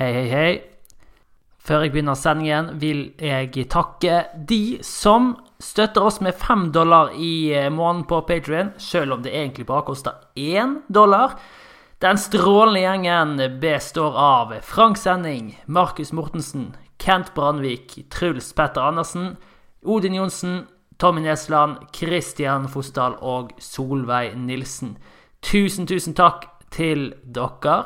Hei, hei, hei. Før jeg begynner sendingen, vil jeg takke de som støtter oss med fem dollar i eh, måneden på Patrion, selv om det egentlig bare koster én dollar. Den strålende gjengen består av Frank Sending, Markus Mortensen, Kent Brandvik, Truls Petter Andersen, Odin Johnsen, Tommy Nesland, Kristian Fosdal og Solveig Nilsen. Tusen, tusen takk til dere.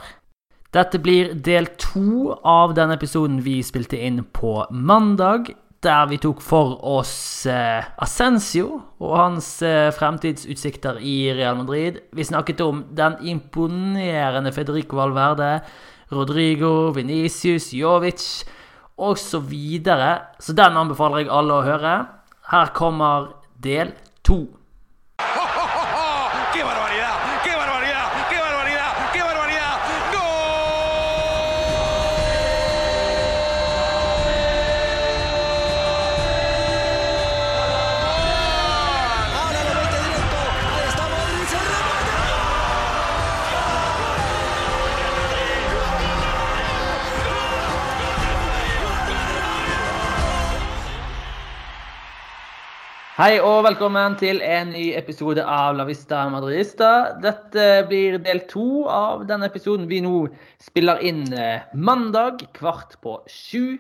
Dette blir del to av den episoden vi spilte inn på mandag, der vi tok for oss eh, Ascencio og hans eh, fremtidsutsikter i Real Madrid. Vi snakket om den imponerende Federico Valverde, Rodrigo, Venicius, Jovic osv. Så, videre. så den anbefaler jeg alle å høre. Her kommer del to. Hei og velkommen til en ny episode av La Vista Madridista. Dette blir del to av denne episoden vi nå spiller inn eh, mandag kvart på sju.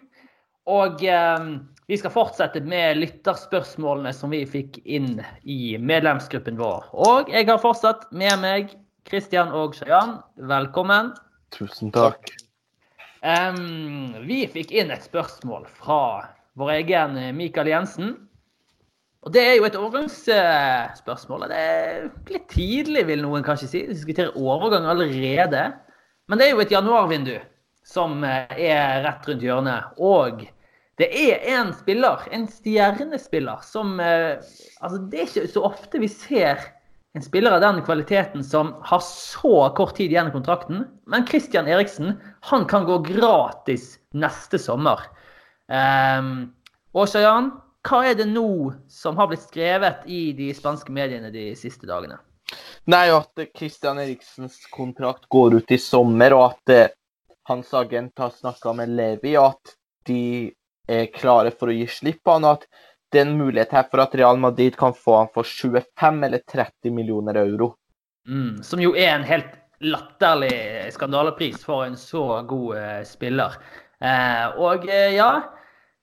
Og eh, vi skal fortsette med lytterspørsmålene som vi fikk inn i medlemsgruppen vår. Og jeg har fortsatt med meg Kristian og Shayan. Velkommen. Tusen takk. Um, vi fikk inn et spørsmål fra vår egen Mikael Jensen. Og Det er jo et overgangsspørsmål. Det er litt tidlig, vil noen kanskje si. Vi diskuterer overgang allerede. Men det er jo et januarvindu som eh, er rett rundt hjørnet. Og det er en spiller, en stjernespiller, som eh, Altså, det er ikke så ofte vi ser en spiller av den kvaliteten som har så kort tid igjen i kontrakten. Men Christian Eriksen, han kan gå gratis neste sommer. Um, og Shayan, hva er det nå som har blitt skrevet i de spanske mediene de siste dagene? Nei, at Christian Eriksens kontrakt går ut i sommer, og at eh, hans agent har snakka med Levi, og at de er klare for å gi slipp på han, og at det er en mulighet her for at Real Madrid kan få han for 25 eller 30 millioner euro. Mm, som jo er en helt latterlig skandalepris for en så god eh, spiller. Eh, og eh, ja,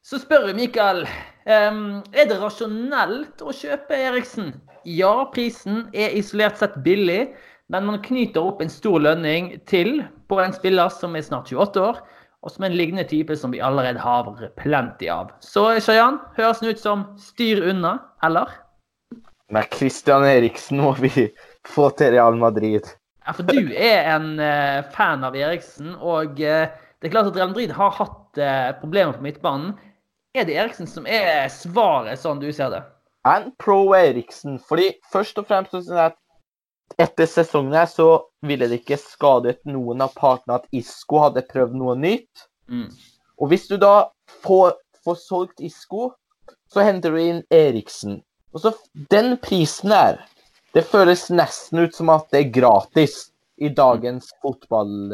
så spør vi Mikael Um, er det rasjonelt å kjøpe Eriksen? Ja, prisen er isolert sett billig, men man knyter opp en stor lønning til på en spiller som er snart 28 år, og som er en lignende type som vi allerede har plenty av. Så Shayan, høres den ut som styr unna, eller? Med Christian Eriksen må vi få til Real Madrid. Ja, for du er en uh, fan av Eriksen, og uh, det er klart at Real Madrid har hatt uh, problemer på midtbanen. Er det Eriksen som er svaret, sånn du ser det? En pro Eriksen. fordi først og fremst sånn at etter sesongen her så ville det ikke skadet noen av partene at Isco hadde prøvd noe nytt. Mm. Og hvis du da får, får, solgt Isco, så henter du inn Eriksen. Og så Den prisen her, det føles nesten ut som at det er gratis i dagens fotball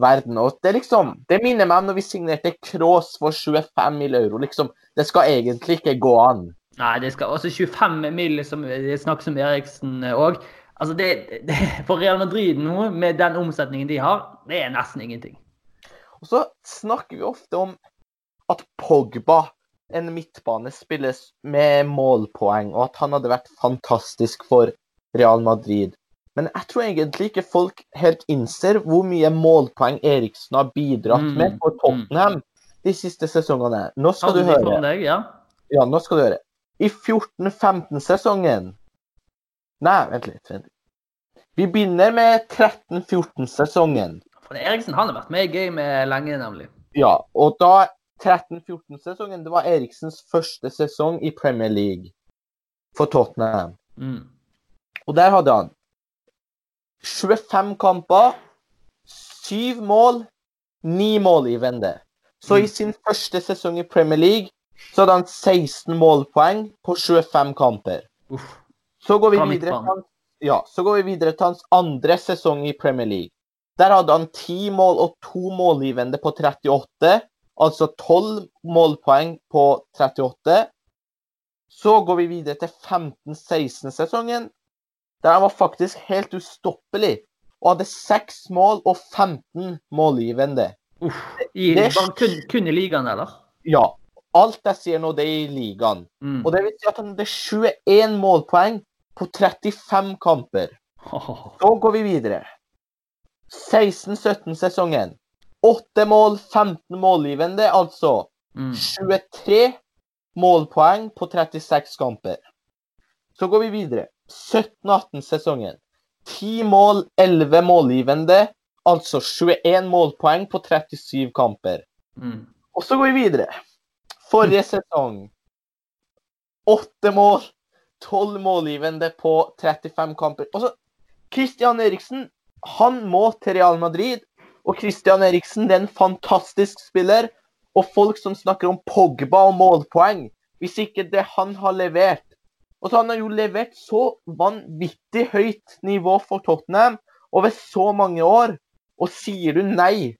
verden. Og det liksom, det minner meg om når vi signerte Cross for 25 mill. euro. liksom, Det skal egentlig ikke gå an. Nei, det skal også 25 mill. som det snakkes om Eriksen òg. Altså det, det, for Real Madrid nå, med den omsetningen de har, det er nesten ingenting. Og så snakker vi ofte om at Pogba, en midtbane, spilles med målpoeng, og at han hadde vært fantastisk for Real Madrid. Men jeg tror egentlig ikke folk helt innser hvor mye målpoeng Eriksen har bidratt mm. med for Tottenham de siste sesongene. Nå skal du høre. Deg, ja. ja, nå skal du høre. I 14-15-sesongen Nei, vent litt. Vent. Vi begynner med 13-14-sesongen. For Eriksen han har vært med i game lenge, nemlig. Ja, og da 13-14-sesongen, det var Eriksens første sesong i Premier League for Tottenham. Mm. Og der hadde han 25 kamper, 7 mål, 9 mål i vende. Så i mm. sin første sesong i Premier League så hadde han 16 målpoeng på 25 kamper. Så går vi videre ja, så går vi videre til hans andre sesong i Premier League. Der hadde han 10 mål og to målgivende på 38. Altså 12 målpoeng på 38. Så går vi videre til 15-16-sesongen, der han var faktisk helt ustoppelig og hadde seks mål og 15 målgivende. Uff, i, Det- bare kun, kun i ligaen, eller? Ja. Alt jeg sier nå, det er i ligaen. Mm. Og det vil si at han hadde 21 målpoeng på 35 kamper. Så går vi videre. 16-17-sesongen. 8 mål, 15 målgivende, altså Mm. 23 målpoeng på 36 kamper. Så går vi videre. 17-18-sesongen. 10 mål, 11 målgivende, altså 21 målpoeng på 37 kamper. Mm. Og så går vi videre. Forrige sesong. 8 mål, 12 målgivende på 35 kamper. Og så Christian Eriksen, han må til Real Madrid. Og Christian Eriksen det er en fantastisk spiller. Og folk som snakker om Pogba og målpoeng Hvis ikke det han har levert Og så Han har jo levert så vanvittig høyt nivå for Tottenham over så mange år. Og sier du nei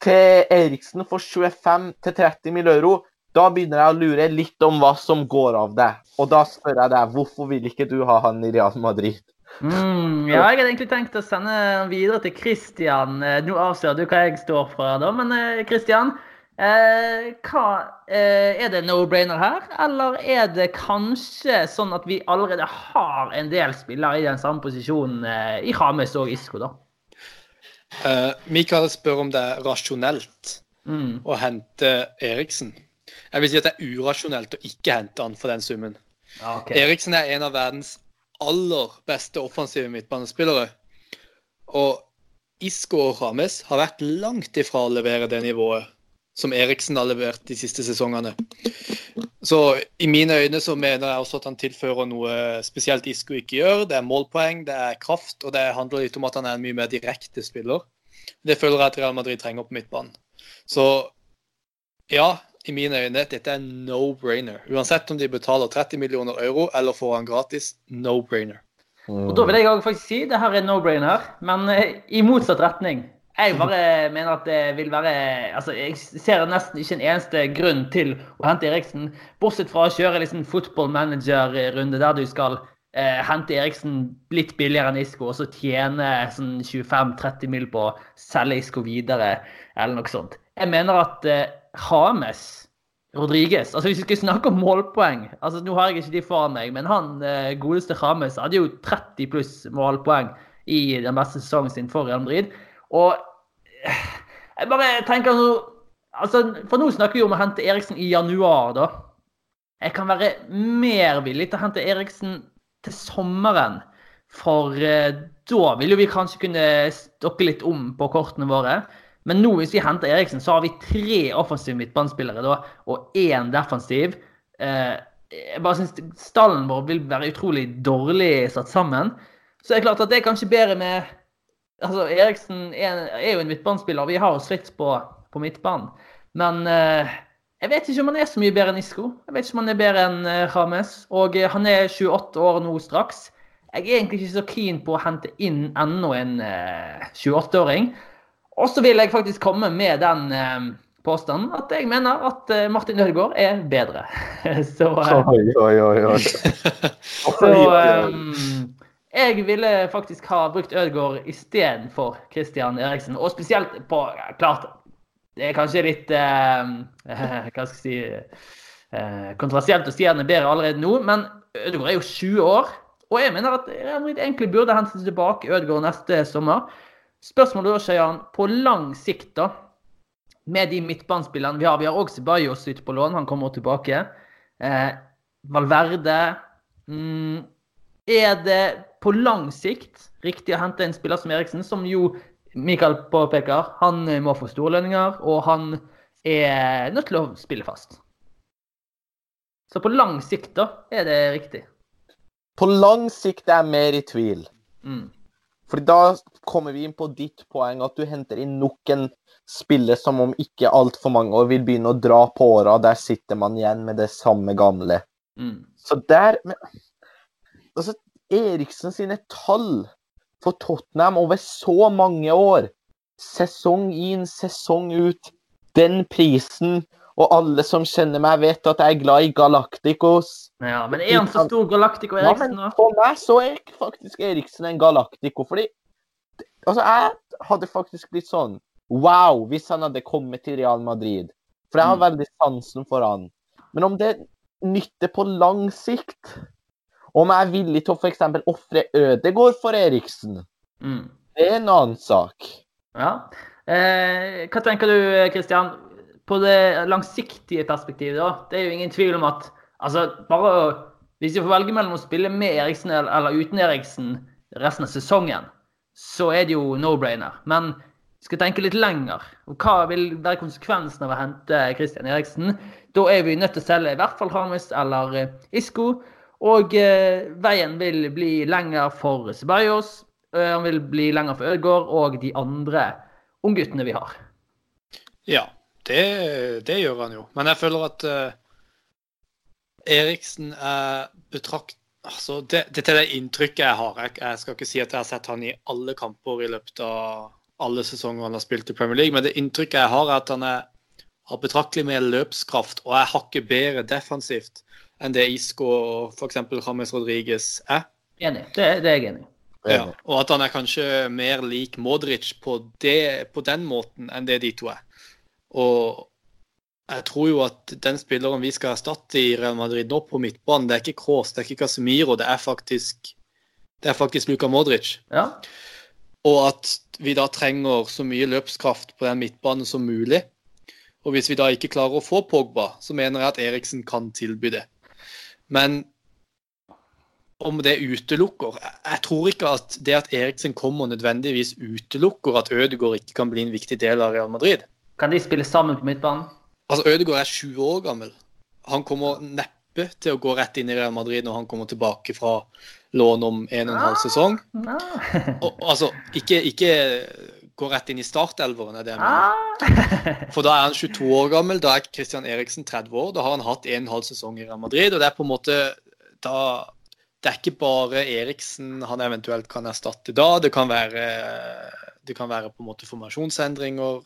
til Eriksen for 25-30 mill. euro, da begynner jeg å lure litt om hva som går av deg. Og da spør jeg deg, hvorfor vil ikke du ha han i Real Madrid? Mm, ja, jeg hadde egentlig tenkt å sende den videre til Christian. Eh, Nå avslører du hva jeg står for, da, men eh, Christian. Eh, hva, eh, er det no-brainer her, eller er det kanskje sånn at vi allerede har en del spillere i den samme posisjonen eh, i Hames og Isco, da? Eh, Mikael spør om det er rasjonelt Mm. å hente Eriksen. Jeg vil si at det er urasjonelt å ikke hente han for den summen. Okay. Eriksen er en av verdens aller beste offensive midtbanespillere. Og Isco og Rames har vært langt ifra å levere det nivået som Eriksen har levert de siste sesongene. Så i mine øyne så mener jeg også at han tilfører noe spesielt Isco ikke gjør. Det er målpoeng, det er kraft, og det handler litt om at han er en mye mer direkte spiller. Det føler jeg at Real Madrid trenger på midtbanen. Så ja, i mine øyne, dette er no-brainer. Uansett om de betaler 30 millioner euro eller får han gratis, no-brainer. Og da vil jeg faktisk si det her er no-brainer, men eh, i motsatt retning. Jeg bare mener at det vil være Altså, jeg ser nesten ikke en eneste grunn til å hente Eriksen, bortsett fra å kjøre liksom football manager-runde der du skal eh, hente Eriksen litt billigere enn Isco, og så tjene sånn 25-30 mil på å selge Isco videre, eller noe sånt. Jeg mener at eh, Hames Rodriguez altså Hvis vi skal snakke om målpoeng altså Nå har jeg ikke de foran meg, men han eh, godeste James hadde jo 30 pluss målpoeng i den beste sesongen sin for Real Madrid. Og jeg bare tenker nå altså, For nå snakker vi om å hente Eriksen i januar, da. Jeg kan være mer villig til å hente Eriksen til sommeren. For eh, da vil jo vi kanskje kunne stokke litt om på kortene våre. Men nå hvis vi henter Eriksen, så har vi tre offensive midtbanespillere da, og én defensiv. Eh, jeg bare syns stallen vår vil være utrolig dårlig satt sammen. Så det er klart at det er kanskje bedre med Altså, Eriksen er, er jo en midtbanespiller, vi har jo slitt på, på midtbanen. Men eh, jeg vet ikke om han er så mye bedre enn Isco. Jeg vet ikke om han er bedre enn Rames. James. Og eh, han er 28 år nå straks. Jeg er egentlig ikke så keen på å hente inn enda en eh, 28-åring. Og så vil jeg faktisk komme med den eh, påstanden at jeg mener at eh, Martin Ødegaard er bedre. så eh, Oi, oi, oi. oi. så um, jeg ville faktisk ha brukt Ødegaard istedenfor Christian Eriksen. Og spesielt på Klart, det er kanskje litt eh, Hva skal jeg si eh, å si han er bedre allerede nå, men Ødegaard er jo 20 år. Og jeg mener at Real Madrid egentlig burde hente tilbake Ødegaard neste sommer. Spørsmålet da, Shayan, på lang sikt, da, med de midtbanespillerne vi har Vi har også Sebajos ute på lån, han kommer tilbake. Eh, Valverde mm, Er det på lang sikt riktig å hente en spiller som Eriksen, som jo Mikael påpeker, han eh, må få store lønninger, og han er nødt til å spille fast. Så på lang sikt, da, er det riktig. På lang sikt er jeg mer i tvil. Mm. Fordi da kommer vi inn på ditt poeng, at du henter inn nok en spiller som om ikke altfor mange år vil begynne å dra på åra. Der sitter man igjen med det samme gamle. Mm. Så der men, Altså, Eriksen sine tall for Tottenham over så mange år sesong inn, sesong ut. Den prisen. Og alle som kjenner meg, vet at jeg er glad i Galacticos. Ja, Men er han så stor Galactico Ja, Eriksen, men for meg så er faktisk Eriksen en Galactico, fordi Altså, jeg hadde faktisk blitt sånn Wow, hvis han hadde kommet til Real Madrid. For jeg har Mm. veldig sansen for han. Men om det nytter på lang sikt Om jeg er villig til å f.eks. ofre Ødegård for Eriksen, Mm. det er en annen sak. Ja. Eh, hva tenker du, Kristian? På det langsiktige perspektivet, da. Det er jo ingen tvil om at altså, bare Hvis vi får velge mellom å spille med Eriksen eller, uten Eriksen resten av sesongen, så er det jo no-brainer. Men vi skal tenke litt lenger. Og hva vil være konsekvensen av å hente Christian Eriksen? Da er vi nødt til å selge i hvert fall Hames eller Isko. Isco. Og eh, veien vil bli lenger for Ceballos. eh, Han vil bli lenger for Ødegaard og de andre ungguttene vi har. Ja, det, det gjør han jo. Men jeg føler at uh, Eriksen er betrakt... Altså, det, dette er det inntrykket jeg har. Jeg, jeg skal ikke si at jeg har sett han i alle kamper i løpet av alle sesonger han har spilt i Premier League, men det inntrykket jeg har, er at han er, har betraktelig mer løpskraft og er hakket bedre defensivt enn det Isco og f.eks. James Rodriguez er. Enig. Det, det er jeg enig i. Ja, og at han er kanskje mer lik Modric på, det, på den måten enn det de to er. Og jeg tror jo at den spilleren vi skal erstatte i Real Madrid nå på midtbanen, det er ikke Kroos, det er ikke Casemiro, det er faktisk det er faktisk Luka Modric. Ja. Og at vi da trenger så mye løpskraft på den midtbanen som mulig. Og hvis vi da ikke klarer å få Pogba, så mener jeg at Eriksen kan tilby det. Men om det utelukker Jeg tror ikke at det at Eriksen kommer nødvendigvis utelukker at Ødegaard ikke kan bli en viktig del av Real Madrid. Kan de spille sammen på midtbanen? Altså, Ødegaard er 20 år gammel. Han kommer neppe til å gå rett inn i Real Madrid når han kommer tilbake fra lån om en og en halv sesong. Og, altså, ikke, ikke gå rett inn i startelveren, er det jeg mener. Ah. For da er han 22 år gammel, da er Christian Eriksen 30 år. Da har han hatt en halv sesong i Real Madrid, og det er på en måte da Det er ikke bare Eriksen han eventuelt kan erstatte da. Det kan være, det kan være på en måte formasjonsendringer.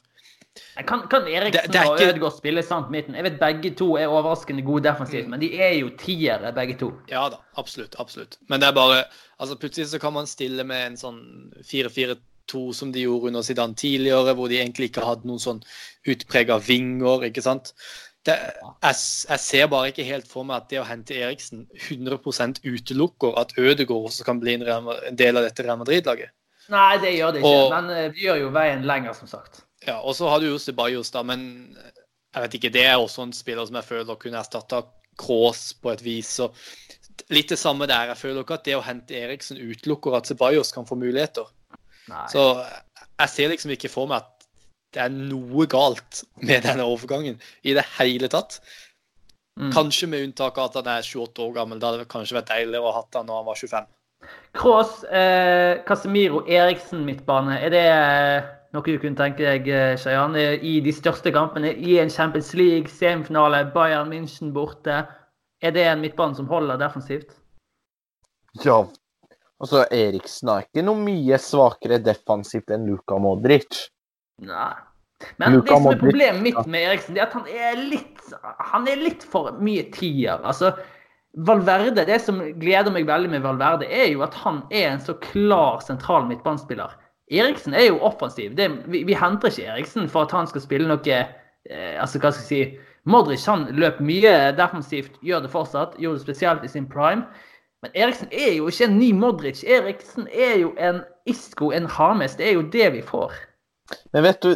Kan, kan Eriksen Det- det er og Ødegaard spille sant midten? Jeg vet begge to er overraskende gode defensivt, men de er jo tiere, begge to. Ja da, absolutt. absolutt. Men det er bare altså Plutselig så kan man stille med en sånn 4-4-2 som de gjorde under Zidane tidligere, hvor de egentlig ikke hadde noen sånn utprega vinger, ikke sant. Det, jeg, jeg ser bare ikke helt for meg at det å hente Eriksen 100 utelukker at Ødegaard også kan bli en, en del av dette Real Madrid-laget. Nei, det gjør det ikke, Og- men eh, det gjør jo veien lenger, som sagt. Ja, og så har du jo Ceballos, da, men jeg vet ikke, det er også en spiller som jeg føler kunne erstatta Kroos på et vis. Så litt det samme der. Jeg føler ikke at det å hente Eriksen utelukker at Ceballos kan få muligheter. Nei. Så jeg ser liksom ikke for meg at det er noe galt med denne overgangen i det hele tatt. Mm. Kanskje med unntak av at han er 28 år gammel. Da hadde det kanskje vært deiligere å ha hatt han når han var 25. Kroos, eh, Casemiro, Eriksen midtbane. Er det eh, noe du kunne tenke deg, Shayan, eh, i de største kampene? I en Champions League, semifinale, Bayern München borte. Er det en midtbane som holder defensivt? Ja. Altså, Eriksen er ikke noe mye svakere defensivt enn Luka Modric. Nei. Men Luka det som er problemet mitt med Eriksen, det er at han er litt, han er litt for mye tier. Altså, Valverde, Det som gleder meg veldig med Valverde, er jo at han er en så klar sentral midtbanespiller. Eriksen er jo offensiv. Det, vi, vi henter ikke Eriksen for at han skal spille noe eh, altså hva skal jeg si, Modric han løp mye defensivt, gjør det fortsatt. Gjorde det spesielt i sin prime. Men Eriksen er jo ikke en ny Modric. Eriksen er jo en Isco, en Hames. Det er jo det vi får. Men vet du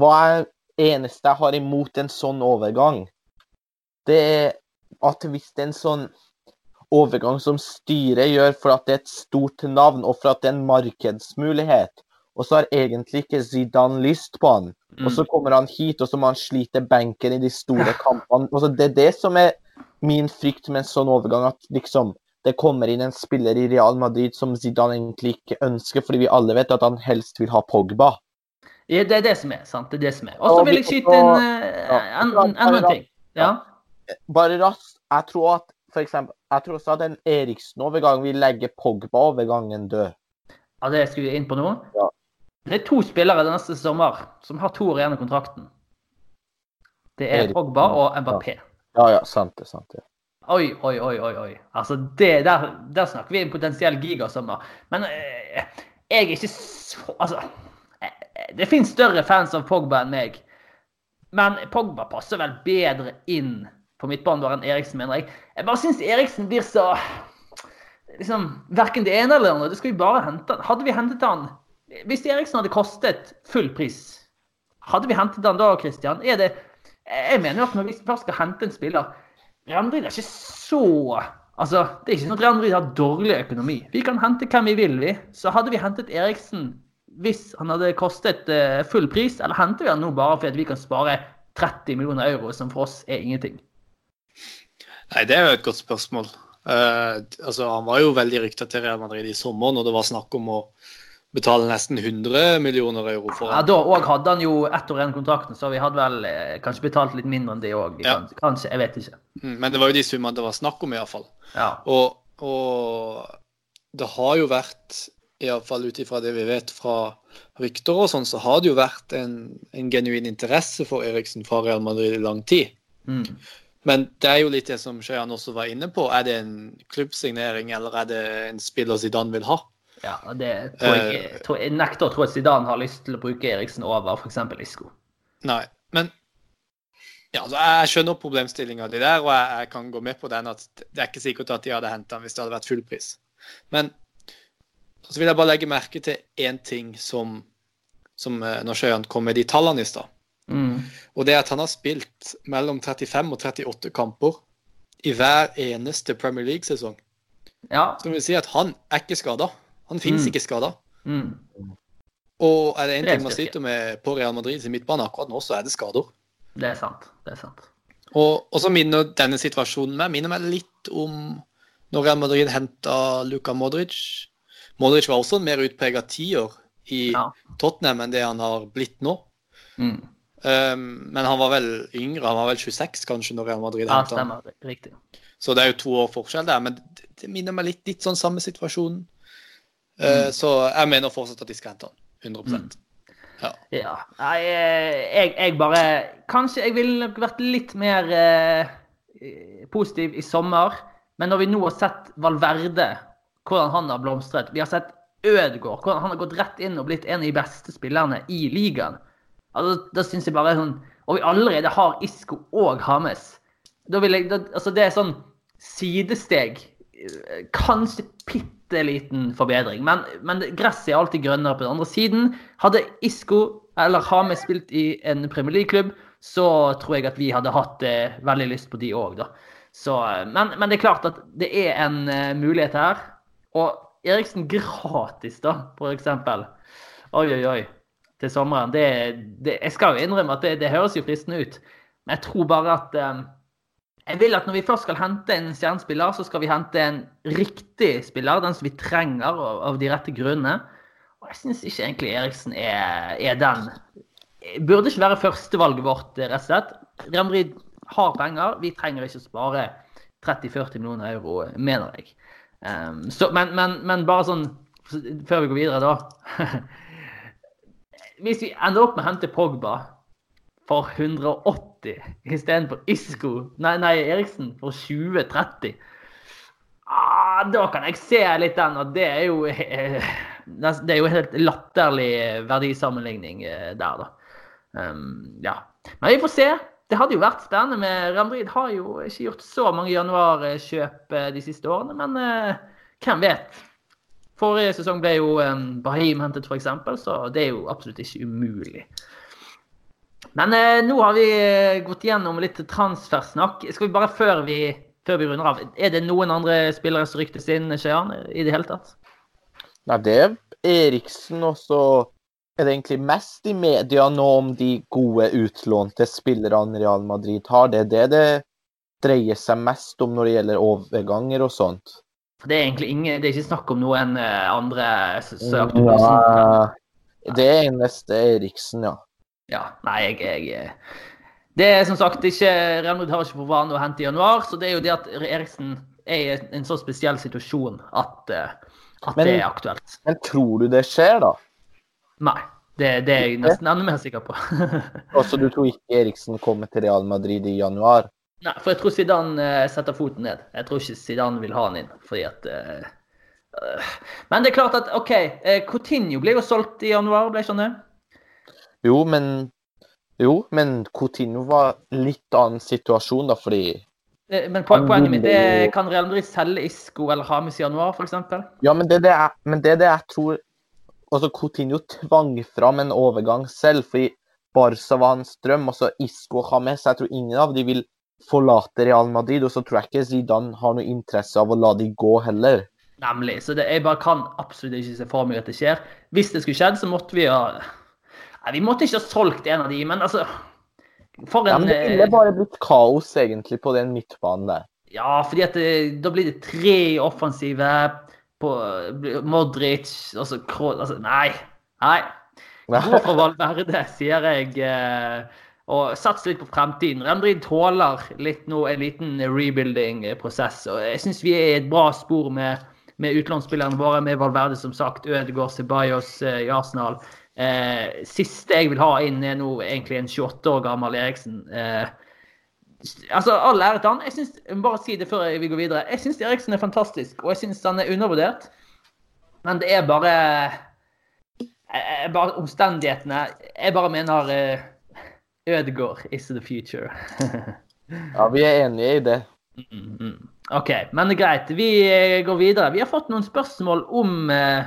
hva er eneste jeg har imot en sånn overgang? Det er at hvis det er en sånn overgang som styret gjør for at det er et stort navn og for at det er en markedsmulighet, og så har egentlig ikke Zidane lyst på han, og så kommer han hit, og så må han slite benken i de store kampene. Altså, det er det som er min frykt med en sånn overgang, at liksom det kommer inn en spiller i Real Madrid som Zidane egentlig ikke ønsker, fordi vi alle vet at han helst vil ha Pogba. Ja, det er det som er, sant. Det er det som er. Og så vil jeg skyte inn eh, en, ja, en, enda ting. Ja. Bare raskt. Jeg tror at for eksempel, jeg tror også at en Eriksen-overgang vil legge Pogba-overgangen død. ja, det skulle jeg inn på nå. Ja. Det er to spillere neste sommer som har to år igjen av kontrakten. Det er Eriksen. Pogba og Mbappé. Ja, ja, sant det. sant det. Oi, oi, oi, oi. oi. Altså, det, der, der snakker vi en potensiell gigasommer. Men eh, jeg er ikke så Altså, eh, det finnes større fans av Pogba enn meg. Men Pogba passer vel bedre inn på midtbanen enn Eriksen, mener jeg. Jeg bare syns Eriksen blir så liksom, Verken det ene eller det andre. Det skal vi bare hente. Hadde vi hentet han Hvis Eriksen hadde kostet full pris, hadde vi hentet han da, Christian? Er det Jeg mener jo at når vi først skal hente en spiller Real er ikke så Altså, det er ikke sånn at Real Madrid har dårlig økonomi. Vi kan hente hvem vi vil, vi. Så hadde vi hentet Eriksen hvis han hadde kostet eh, full pris, eller henter vi han nå bare fordi vi kan spare 30 millioner euro, som for oss er ingenting? Nei, det er jo et godt spørsmål. Uh, altså, han var jo veldig rykta til Real Madrid i sommer når det var snakk om å betale nesten 100 millioner euro for Ja. Da òg hadde han jo ett år igjen kontrakten, så vi hadde vel eh, kanskje betalt litt mindre enn det òg. Ja. Kanskje, jeg vet ikke. Mm, Men det var jo de summene det var snakk om, iallfall. Ja. Og, og det har jo vært, iallfall ut ifra det vi vet fra rykter og sånn, så har det jo vært en, en genuin interesse for Eriksen fra Real Madrid i lang tid. Mm. Men det er jo litt det som Skøyan også var inne på. Er det en klubbsignering, eller er det en spiller Zidane vil ha? Ja det tror jeg, Eh. jeg, tror, jeg nekter å tro at Zidane har lyst til å bruke Eriksen over f.eks. Isco. Nei. Men ja, altså, jeg skjønner problemstillinga di der, og jeg, jeg kan gå med på den at det er ikke sikkert at de hadde henta den hvis det hadde vært full pris. Men så vil jeg bare legge merke til én ting som, som eh, når kom med de tallene i stad. Mm. Og det er at han har spilt mellom 35 og 38 kamper i hver eneste Premier League-sesong. Ja. Som vil si at han er ikke skada. Han finnes Mm. ikke skada. Mm. Og er det én ting man sliter med på Real Madrid sin midtbane akkurat nå, så er det skader. Det er sant. Det er sant. Og, og så minner denne situasjonen meg, minner meg litt om når Real Madrid henta Luka Modric. Modric var også en mer utprega tiår i Ja. Tottenham enn det han har blitt nå. Mm. Um, men han var vel yngre, han var vel 26 kanskje når Real Madrid Ja, henta han. stemmer. Riktig. Så det er jo to år forskjell der, men det, minner meg litt, litt sånn samme situasjon. Uh, Så jeg mener fortsatt at de skal hente han. 100% Ja. Nei, eh, jeg, jeg bare Kanskje jeg ville nok vært litt mer eh, positiv i sommer. Men når vi nå har sett Valverde, hvordan han har blomstret Vi har sett Ødegaard, hvordan han har gått rett inn og blitt en av de beste spillerne i ligaen. Altså, da synes jeg bare sånn Og vi allerede har Isco og Hames. Da vil jeg, da, altså Det er sånn sidesteg. Kanskje bitte liten forbedring, men, men gresset er alltid grønnere på den andre siden. Hadde Isco eller Hame spilt i en Premier League-klubb, så tror jeg at vi hadde hatt eh, veldig lyst på de òg, da. Så, eh, men, men det er klart at det er en uh, mulighet her. Og Eriksen gratis, da, for eksempel. Oi, oi, oi. Til sommeren. Det, det, jeg skal jo innrømme at det, det høres jo fristende ut. Men jeg tror bare at eh, Jeg vil at når vi først skal hente en stjernespiller, så skal vi hente en riktig spiller. Den som vi trenger av, de rette grunnene. Og jeg syns ikke egentlig Eriksen er, er den. Burde ikke være førstevalget vårt, rett og slett. Real har penger. Vi trenger ikke å spare 30-40 millioner euro, mener jeg. Um, så, men, men, men bare sånn før vi går videre, da. Hvis vi ender opp med å hente Pogba for 180 istedenfor Isco Nei, nei, Eriksen for 20-30 ah, Da kan jeg se litt den, og det er jo eh, Det er jo helt latterlig verdisammenligning eh, der, da. Um, ja. Men vi får se. Det hadde jo vært spennende. med Real har jo ikke gjort så mange januarkjøp eh, de siste årene, men uh, hvem vet? Forrige sesong ble jo um, Bahim hentet, f.eks., så det er jo absolutt ikke umulig. Men eh, nå har vi eh, gått gjennom litt transfersnakk. Skal vi bare før vi, før vi runder av Er det noen andre spillere som ryktes inn, Skjøyan, i det hele tatt? Nei, det er Eriksen, og så er det egentlig mest i media nå om de gode utlånte spillerne Real Madrid har. Det er det det dreier seg mest om når det gjelder overganger og sånt. Det er egentlig ingen, det er ikke snakk om noen eh, andre er som Ja, det er Eriksen, ja. Ja, nei, jeg, jeg eh, Det er som sagt ikke Real Madrid har ikke for vane å hente i januar, så det er jo det at Eriksen er i en så spesiell situasjon at, eh, at Men- det er aktuelt. Men tror du det skjer, da? Nei. Det, det er jeg nesten enda mer sikker på. Altså, du tror ikke Eriksen kommer til Real Madrid i januar? Nei, for jeg tror Zidane uh, setter foten ned. Jeg tror ikke Zidane vil ha han inn, fordi at uh, Men det er klart at OK, Coutinho ble jo solgt i januar, ble ikke han det? Jo, men Jo, men Coutinho var litt annen situasjon, da, fordi men poenget mitt er kan Real Madrid selge Isco eller Hames i januar, f.eks.? Ja, men det er det jeg, men det er det jeg tror altså Coutinho tvang fram en overgang selv, fordi Barca var hans drøm. Altså Isco og Hames, jeg tror ingen av de vil forlate Real Madrid. Og så tror jeg ikke Zidane har noe interesse av å la de gå heller. Nemlig. Så det, jeg bare kan absolutt ikke se for meg at det skjer. Hvis det skulle skjedd, så måtte vi ha Nei, Vi måtte ikke ha solgt en av de, men altså For en ja, men Det ville eh, bare blitt kaos, egentlig, på den midtbanen der. Ja, fordi at det, eh, da blir det tre offensive på Modric altså, altså Nei. Nei. Gå for Valverde, sier jeg. Eh, og sats litt på fremtiden. Remdrid tåler litt nå en liten rebuilding-prosess. og Jeg syns vi er i et bra spor med, med utenlandsspillerne våre, med Valverde som sagt, Ødegaard, Ceballos eh, i Arsenal. Eh, siste jeg vil ha inn, er nå egentlig en 28 år gammel Eriksen. Eh, altså, All ære til han. Jeg synes, bare si det før vi går videre. Jeg syns Eriksen er fantastisk, og jeg syns han er undervurdert. Men det er bare, bare omstendighetene. Jeg bare mener eh, Ødegård is the future. ja, vi er enige i det. Mm, -hmm. OK, men det er greit. Vi eh, går videre. Vi har fått noen spørsmål om eh,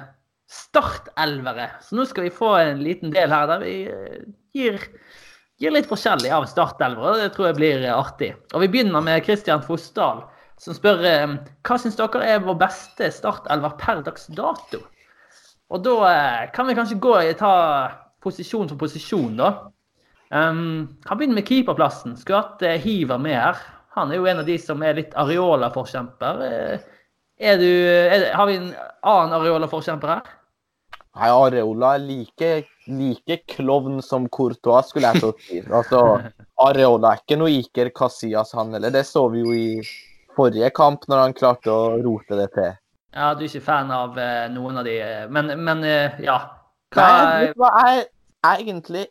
startelvere. Så nå skal vi få en liten del her der vi eh, gir, gir litt forskjellig av startelvere. Det tror jeg blir artig. Og vi begynner med Kristian Fossdal, som spør hva syns dere er vår beste startelver per dags dato? Og da kan vi kanskje gå og ta posisjon for posisjon, da. Um, han begynner med keeperplassen. Skulle hatt uh, Hiver med her. Han er jo en av de som er litt Areola-forkjemper. Uh, har vi en annen Areola-forkjemper her? Nei, Areola er like, like klovn som Courtois, skulle jeg til si. Altså, Areola er ikke noe Iker Casillas, han heller. Det så vi jo i forrige kamp, når han klarte å rote det til. Ja, du er ikke fan av uh, noen av de, men, men uh, ja. Hva... Nei, hva er egentlig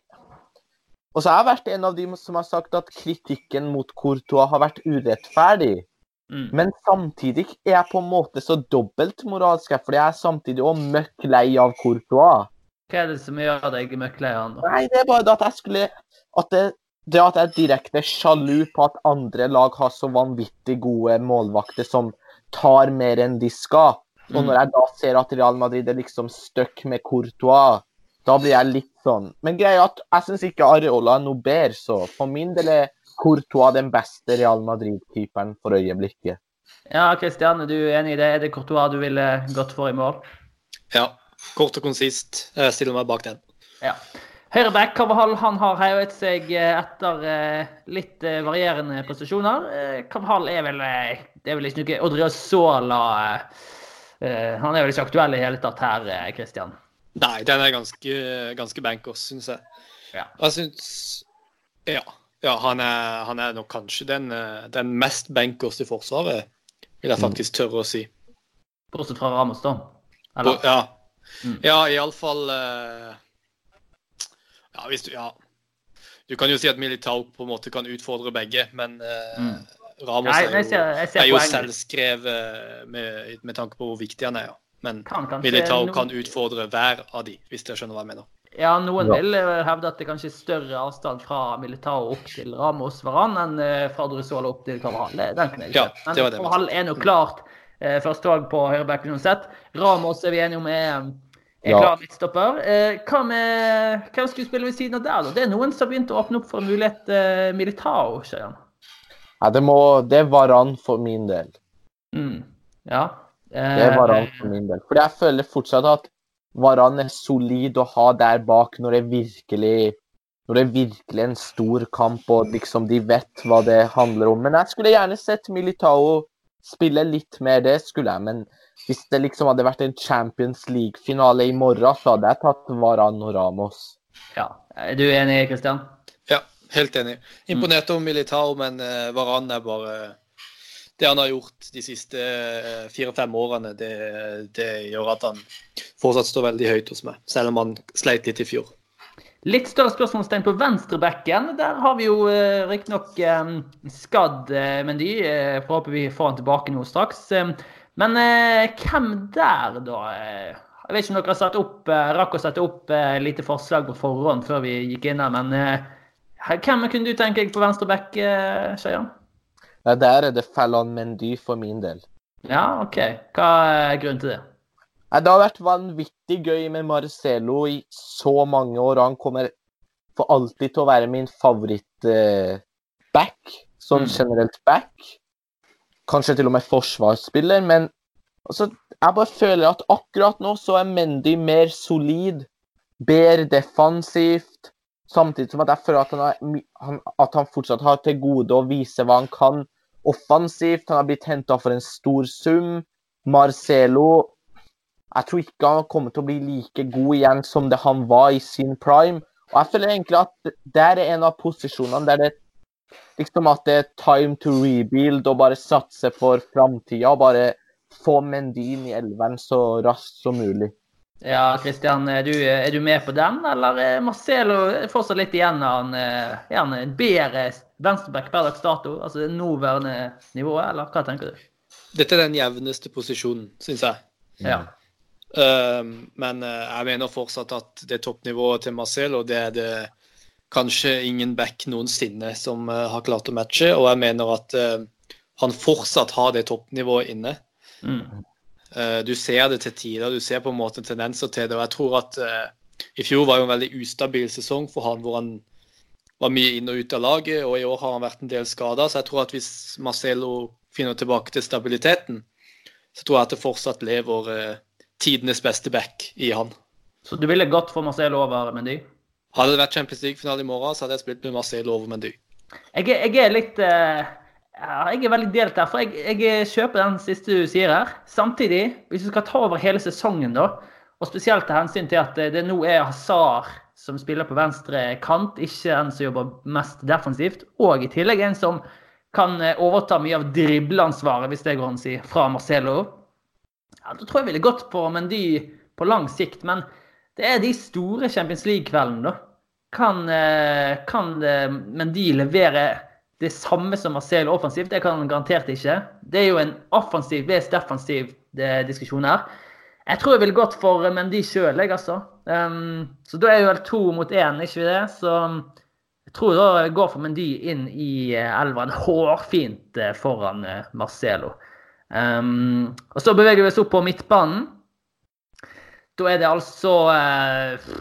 og så har jeg vært en av de som har sagt at kritikken mot Courtois har vært urettferdig. Mm. Men samtidig er jeg på en måte så dobbeltmoralsk, for jeg er samtidig òg møkk lei av Courtois. Hva er det som gjør deg møkk lei av han? Nei, det er bare det at jeg skulle at det, det at jeg er direkte sjalu på at andre lag har så vanvittig gode målvakter som tar mer enn de skal. Og mm. når jeg da ser at Real Madrid er liksom stuck med Courtois da blir jeg litt sånn Men greia er at jeg syns ikke Areola er noe bedre, så for min del er Courtois den beste Real Madrid-keeperen for øyeblikket. Ja, Kristian, er du enig i det? Er det Courtois du ville gått for i mål? Ja. Kort og konsist. Jeg stiller meg bak den. Ja. Høyreback Kavahal han har heiet seg eh, etter eh, litt eh, varierende prestasjoner. Kavahal er vel det er vel ikke noe Odriozola Han er vel ikke aktuell i hele tatt her, Kristian? Nei, den er ganske, ganske bankers, syns jeg. Ja. Jeg syns Ja. Ja han, er, han, er, nok kanskje den, den mest bankers i Forsvaret, vil jeg mm. faktisk tørre å si. Bortsett fra Ramos, da? Eller? Ja. Mm. Ja, iallfall uh, Ja, hvis du Ja. Du kan jo si at Militao på en måte kan utfordre begge, men uh, mm. Ramos Nei, er jo, ser, er jo selvskrevet med, med, tanke på hvor viktig han er. Ja. Men Militao noen... kan utfordre hver av de, hvis dere skjønner hva jeg mener. Ja, noen ja. vil eh, hevde at det kanskje er større avstand fra Militao opp til Ramos Varan enn eh, fra Drusola opp til Carvahall. Den kan jeg ikke. Ja, Men Carvahal er nå klart eh, første valg på høyrebacken uansett. Ramos er vi enige om er, er ja. klar midtstopper. Eh, hva med hvem skulle spille ved siden av der, da? Det er noen som har begynt å åpne opp for mulighet eh, Militao, Skjønner Ja, det, må, det var han for min del. Mm. Ja. Det er Varan for min del. Fordi jeg føler fortsatt at Varan er solid å ha der bak når det virkelig når det er virkelig en stor kamp og liksom de vet hva det handler om. Men jeg skulle gjerne sett Militao spille litt mer, det skulle jeg. Men hvis det liksom hadde vært en Champions League-finale i morgen, så hadde jeg tatt Varan og Ramos. Ja. Er du enig, Kristian? Ja, helt enig. Imponert over Militao, men uh, Varan er bare det han har gjort de siste eh, fire-fem årene, det, det, gjør at han fortsatt står veldig høyt hos meg, selv om han sleit litt i fjor. Litt større spørsmålstegn på venstrebekken. Der har vi jo eh, riktignok eh, skadd Mendy. Forhåper vi får han tilbake nå straks. Men hvem der, da? Jeg vet ikke om dere har satt opp, rakk å sette opp lite forslag på forhånd før vi gikk inn her, men hvem kunne du tenke deg på venstreback, Skeian? Ja, der er det Fallon Mendy for min del. Ja, OK. Hva er grunnen til det? Nei, Det har vært vanvittig gøy med Marcello i så mange år, han kommer for alltid til å være min favoritt-back. sånn Mm. generelt back. Kanskje til og med forsvarsspiller, men altså, jeg bare føler at akkurat nå så er Mendy mer solid, bedre defensivt, samtidig som at jeg føler at han, har, han, at han fortsatt har til gode å vise hva han kan offensivt. Han har blitt henta for en stor sum. Marcelo jeg tror ikke han kommer til å bli like god igjen som det han var i sin prime. Og jeg føler egentlig at der er en av posisjonene der det liksom at det er time to rebuild og bare satse for framtida. Bare få Mendy inn i elveren så raskt som mulig. Ja, Kristian, er er du med på den, eller er Marcelo fortsatt litt igjen av han, en bedre venstreback per dags dato? Altså det nåværende nivået, eller hva tenker du? Dette er den jevneste posisjonen, syns jeg. Ja. Um, men uh, jeg mener fortsatt at det toppnivået til Marcel, og det er det kanskje ingen back noensinne som uh, har klart å matche. Og jeg mener at uh, han fortsatt har det toppnivået inne. Mm. Uh, du ser det til tider, du ser på en måte tendenser til det. Og jeg tror at uh, i fjor var jo en veldig ustabil sesong for han, hvor han var mye inn og ut av laget. Og i år har han vært en del skada, så jeg tror at hvis Marcelo finner tilbake til stabiliteten, så tror jeg at det fortsatt lever eh, tidenes beste back i han. Så du ville gått for Marcelo over Mendy? Hadde det vært Champions League-finale i morgen, så hadde jeg spilt med Marcelo over Mendy. Jeg, jeg er litt eh, Jeg er veldig delt her, for jeg, jeg kjøper den siste du sier her. Samtidig, hvis du skal ta over hele sesongen, da, og spesielt til hensyn til at det, det nå er Hazard som spiller på venstre kant, ikke en som jobber mest defensivt, og i tillegg en som kan eh, overta mye av dribleansvaret, hvis det går an å si, fra Marcelo. Ja, Da tror jeg ville gått på Mendy på lang sikt, men det er de store Champions League-kveldene, da. Kan, eh, kan eh, Mendy levere det samme som Marcelo offensivt? Det kan han garantert ikke. Det er jo en offensiv best defensiv diskusjon her. Jeg tror jeg ville gått for Mendy sjøl, jeg, altså. Um, så da er jo vel to mot én, ikke vi det? Så jeg tror da jeg går for Mendy inn i elva, elveren hårfint eh, foran eh, Marcelo. Um, og så beveger vi oss opp på midtbanen. Da er det altså uh,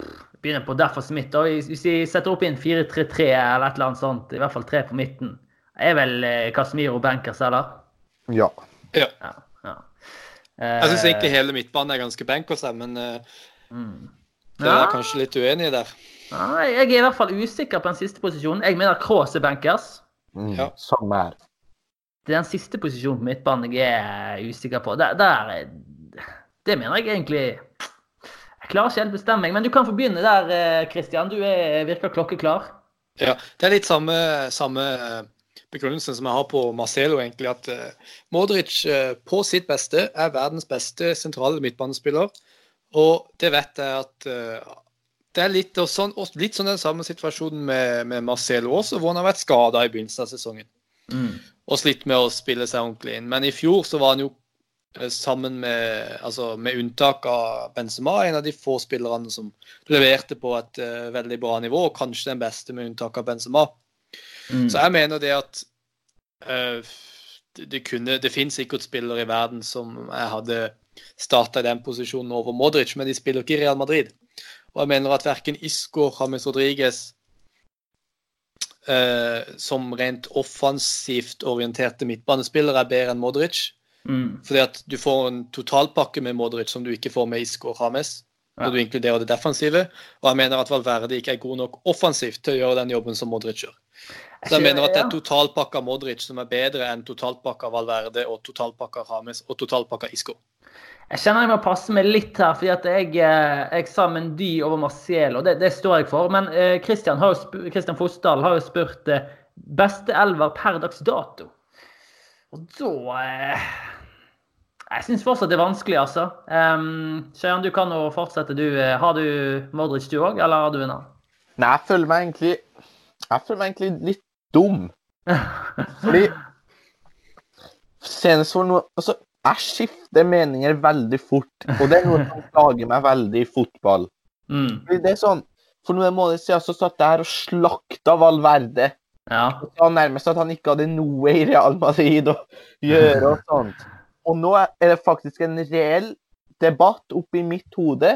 Begynner på Derfor Smith. Og Hvis vi setter opp inn 4-3-3 eller et eller annet sånt, i hvert fall tre på midten, er vel eh, Casemiro Benkers, eller? Ja. Ja. Ja. Jeg syns Eh, egentlig hele midtbanen er ganske bankers, men uh, mm. det er Ja. kanskje litt uenig i der. Nei, jeg er i hvert fall usikker på den siste posisjonen. Jeg mener Kraas er bankers. Mm. Ja. Samme her. Det er den siste posisjonen på midtbanen jeg er usikker på. Der, der er- Det mener jeg egentlig Jeg klarer ikke helt bestemme meg, men du kan få begynne der, eh, Christian. Du er, virker klokkeklar. Ja, Det er litt samme, samme eh, begrunnelsen som jeg har på Marcelo, egentlig. At uh, Modric uh, på sitt beste er verdens beste sentrale midtbanespiller. Og det vet jeg at uh, det er litt, og sånn, og litt sånn den samme situasjonen med, med Marcelo også, hvor han har vært skada i begynnelsen av sesongen. Mm. Og slitt med å spille seg ordentlig inn. Men i fjor så var han jo sammen med, altså med unntak av Benzema, en av de få spillerne som leverte på et veldig bra nivå, og kanskje den beste med unntak av Benzema. Mm. Så jeg mener det at uh, det, kunne, det finnes sikkert spillere i verden som jeg hadde starta i den posisjonen over Modric, men de spiller ikke i Real Madrid. Og jeg mener at verken Isco, James Rodriguez Uh, som rent offensivt orienterte midtbanespillere er bedre enn Modric. Mm. Fordi at du får en totalpakke med Modric som du ikke får med Isco og James. Ja. Når du inkluderer det defensive. Og jeg mener at Valverde ikke er god nok offensivt til å gjøre den jobben som Modric gjør. Så jeg mener at det er totalpakka Modric som er bedre enn totalpakka Valverde og totalpakka Rames og totalpakka Isco. Jeg kjenner jeg må passe meg litt her, fordi at jeg, eh, jeg sa Mendy over Marcelo. Det, det står jeg for. Men eh, Fosdal har jo spurt eh, beste elver per dags dato. Og da eh, Jeg syns fortsatt det er vanskelig, altså. Um, Skeian, du kan jo fortsette, du. eh, Har du Modric du òg, eller har du en annen? Nei, jeg føler meg egentlig Jeg føler meg egentlig litt dum. Fordi Senest for noe Altså, jeg skifter meninger veldig fort, og det er noe som plager meg veldig i fotball. Mm. Fordi det er sånn For noen måneder siden så satt jeg her og slakta Valverde. Ja. Og sa nærmest at han ikke hadde noe i Real Madrid å gjøre og sånt. Og nå er det faktisk en reell debatt oppi mitt hode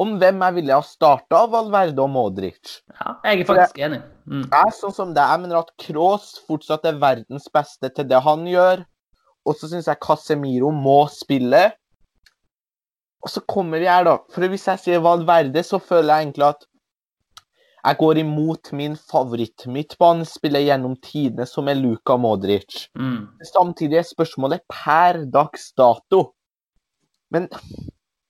om hvem jeg ville ha starta av Valverde og Modric. ja. Jeg er faktisk enig. Mm. Jeg sånn som det. Jeg mener at Kroos fortsatt er verdens beste til det han gjør. Og så syns jeg Casemiro må spille. Og så kommer vi her, da. For hvis jeg sier Valverde, så føler jeg egentlig at jeg går imot min favoritt-midtbanespiller gjennom tidene, som er Luka Modric. Mm. Samtidig er spørsmålet per dags dato. Men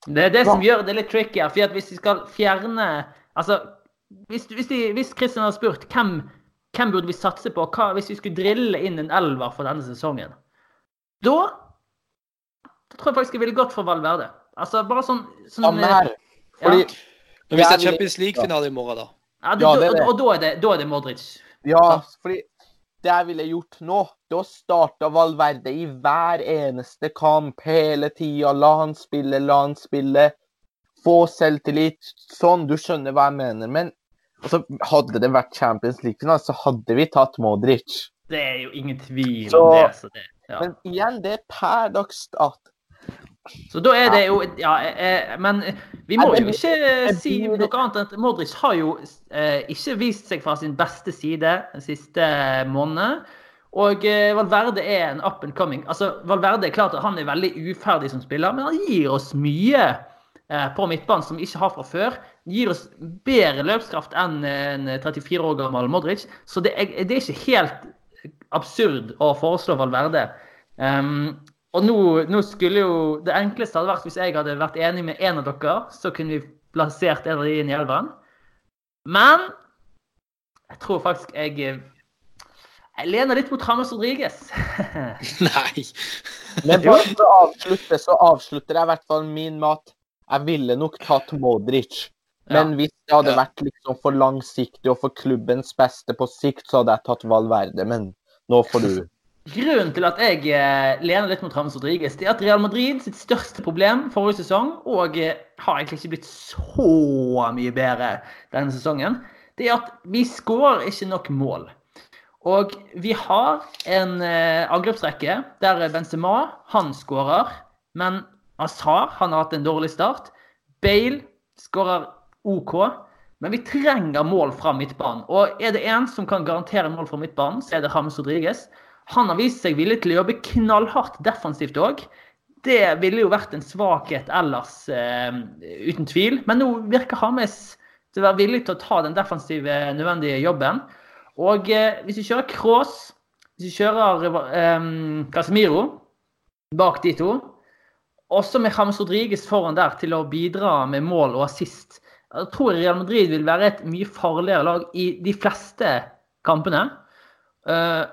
Det er det som gjør det litt tricky her. For at hvis vi skal fjerne Altså, hvis, hvis, de, hvis Christian hadde spurt hvem, hvem burde vi satse på hva, hvis vi skulle drille inn en elver for denne sesongen, da, da tror jeg faktisk jeg ville gått for Valverde. Altså bare sånn, sånn samme her. Fordi ja. hvis det er Champions League-finale i morgen, da? ja, det, Ja, det det. Og, og da er det, da er det Modric. Ja, fordi det jeg ville gjort nå, da starta Valverde i hver eneste kamp hele tida. La han spille, la han spille. Få selvtillit. Sånn, du skjønner hva jeg mener. Men altså, hadde det vært Champions League-finale, så hadde vi tatt Modric. Det er jo ingen tvil Så- om det. Så, det ja. Men igjen, det er per dags dato. Så da er det jo Ja, eh, men vi må jo ikke si noe annet enn at Modric har jo eh, ikke vist seg fra sin beste side den siste måneden. Og eh, Valverde er en up and coming. Altså, Valverde er klart at han er veldig uferdig som spiller, men han gir oss mye eh, på midtbanen som vi ikke har fra før. Gir oss bedre løpskraft enn en 34 år gammel Modric. Så det er, det er ikke helt absurd å foreslå Valverde. Um, og nå, nå skulle jo Det enkleste hadde vært hvis jeg hadde vært enig med en av dere, så kunne vi plassert en av de inn i elveren. Men jeg tror faktisk jeg Jeg lener litt mot Hamas Rodriguez. Nei. Men bare for å avslutte, så avslutter jeg i hvert fall min med at jeg ville nok tatt Modric. Men hvis det hadde Ja. vært liksom for langsiktig og for klubbens beste på sikt, så hadde jeg tatt Valverde. Men nå får du Grunnen til at jeg eh, lener litt mot Rames Rodriguez, det er at Real Madrid sitt største problem forrige sesong, og eh, har egentlig ikke blitt så mye bedre denne sesongen, det er at vi skårer ikke nok mål. Og vi har en eh, angrepsrekke der Benzema han skårer, men Azar han har hatt en dårlig start. Bale skårer OK, men vi trenger mål fra midtbanen. Og er det én som kan garantere mål fra midtbanen, så er det James Rodriguez. Han har vist seg villig til å jobbe knallhardt defensivt òg. Det ville jo vært en svakhet ellers, uh, uten tvil. Men nå virker Hames til å være villig til å ta den defensive, nødvendige jobben. Og uh, hvis vi kjører Cross, hvis vi kjører eh, Casemiro bak de to, også med James Rodriguez foran der til å bidra med mål og assist, jeg tror Real Madrid vil være et mye farligere lag i de fleste kampene. Eh,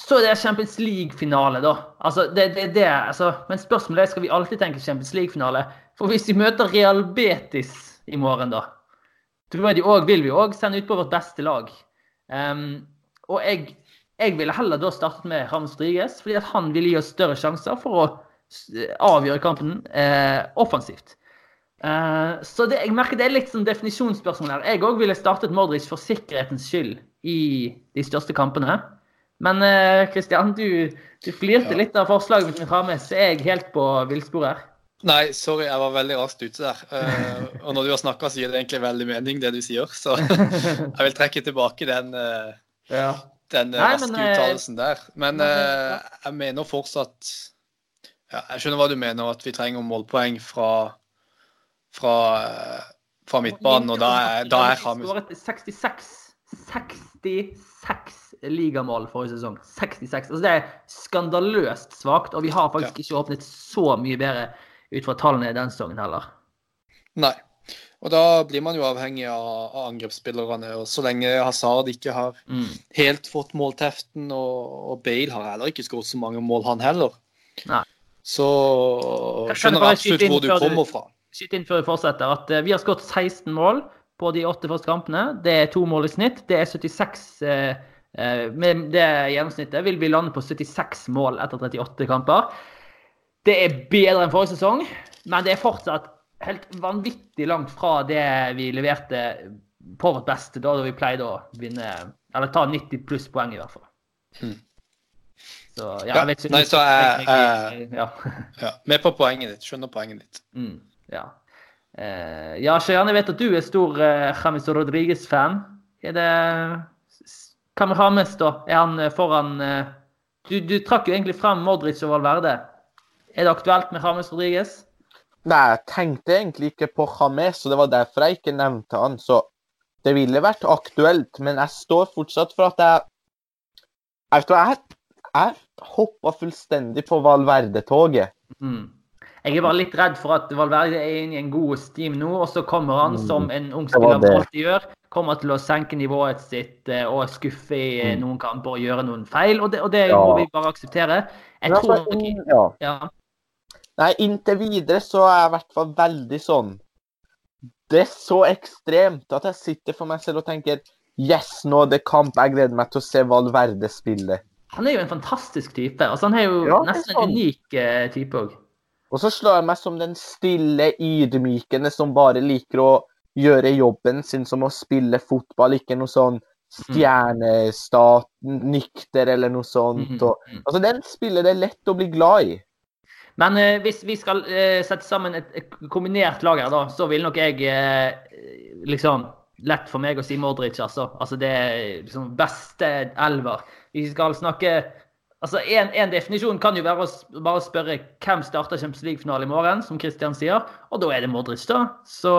så er det Champions League-finale, da. Altså, det, det, det, altså, men spørsmålet er skal vi alltid tenke Champions League-finale. For hvis vi møter Real Betis i morgen, da, tror jeg de også, vil vi òg sende ut på vårt beste lag. Um, og jeg, jeg ville heller da startet med Ramos Driges, fordi at han ville gi oss større sjanser for å avgjøre kampen eh, offensivt. Uh, så det, jeg merker det er litt sånn definisjonsspørsmål her. Jeg òg ville startet Modric for sikkerhetens skyld i de største kampene. Men Kristian, du, du flirte litt av forslaget mitt med Rames, så er jeg helt på villspor her. Nei, sorry, jeg var veldig raskt ute der. Uh, og når du har snakka, så gir det egentlig veldig mening, det du sier. Så jeg vil trekke tilbake den, uh, Ja. den eh, Nei, raske men, eh, uttalelsen der. Men eh, jeg mener fortsatt ja, Jeg skjønner hva du mener, at vi trenger målpoeng fra, fra, eh, fra midtbanen, og da er, da er Hames 66 66 ligamål forrige sesong. 66. Altså det er skandaløst svakt, og vi har faktisk ikke åpnet så mye bedre ut fra tallene i den sesongen heller. Nei. Og da blir man jo avhengig av, av angrepsspillerne. Og så lenge Hazard ikke har Mm. helt fått målteften, og, og Bale har heller ikke skåret så mange mål, han heller. Nei. Så skjønner jeg absolutt hvor du kommer fra. Skyt inn før vi fortsetter at eh, vi har skåret 16 mål på de åtte første kampene. Det er to mål i snitt. Det er 76 eh, eh, Med det gjennomsnittet vil vi lande på 76 mål etter 38 kamper. Det er bedre enn forrige sesong, men det er fortsatt helt vanvittig langt fra det vi leverte på vårt beste da, vi pleide å vinne Eller ta 90 pluss poeng, i hvert fall. Mm. Så ja, jeg vet ikke Nei, så jeg, jeg, ja. ja, Med på poenget ditt. Skjønner poenget ditt. Mm, ja. Uh, ja, Sjøjan, jeg vet at du er stor uh, James Rodriguez-fan. Er det Hva med Hames, da? Er han eh, foran eh, du, du, trakk jo egentlig frem Modric og Valverde. Er det aktuelt med James Rodriguez? Nei, jeg tenkte egentlig ikke på James, og det var derfor jeg ikke nevnte han. Så det ville vært aktuelt, men jeg står fortsatt for at jeg Jeg jeg, jeg hoppa fullstendig på Valverde-toget. Mm. Jeg er bare litt redd for at Valverde er inne i en god steam nå, og så kommer han, som en ung spiller alltid gjør, kommer til å senke nivået sitt eh, og skuffe i eh, Mm. noen kamper og gjøre noen feil. Og det, og det Ja. må vi bare akseptere. Jeg tror altså, nok ja. ja. Nei, inntil videre så er jeg i hvert fall veldig sånn Det er så ekstremt at jeg sitter for meg selv og tenker Yes, nå er det kamp. Jeg gleder meg til å se Valverde spille. Han er jo en fantastisk type. altså Han er jo Ja, er nesten en unik eh, type òg. Og så slår jeg meg som den stille, ydmykende som bare liker å gjøre jobben sin som å spille fotball, ikke noe sånn stjernestat, nykter eller noe sånt. Og, altså, den spiller det er lett å bli glad i. Men eh, hvis vi skal eh, sette sammen et, et kombinert lag her, da, så vil nok jeg eh, liksom Lett for meg å si Modric, altså. altså det er liksom beste elver. Vi skal snakke Altså, En, en definisjon kan jo være å bare spørre hvem starter Champions League-finalen i morgen, som Christian sier, og da er det Modric, da. Så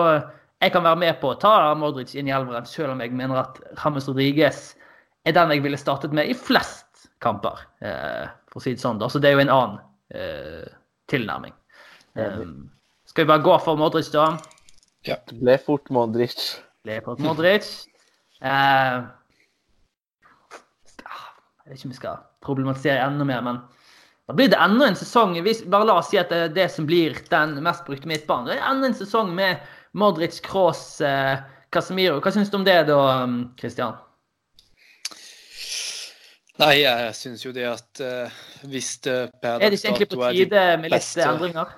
jeg kan være med på å ta Modric inn i elveren, selv om jeg mener at James Rodriguez er den jeg ville startet med i flest kamper, eh, for å si det sånn. da. Så det er jo en annen eh, tilnærming. Um, skal vi bare gå for Modric, da? Det ble fort Modric. Ble fort Modric. Eh, jeg vet ikke om vi skal problematisere enda mer, men da blir det enda en sesong hvis, Bare la oss si at det er det som blir den mest brukte midtbanen. Det er enda en sesong med Modric, Kroos, eh, Casemiro. Hva syns du om det da, um, Christian? Nei, jeg syns jo det at uh, hvis det per Er det ikke egentlig på tide med litt beste- endringer?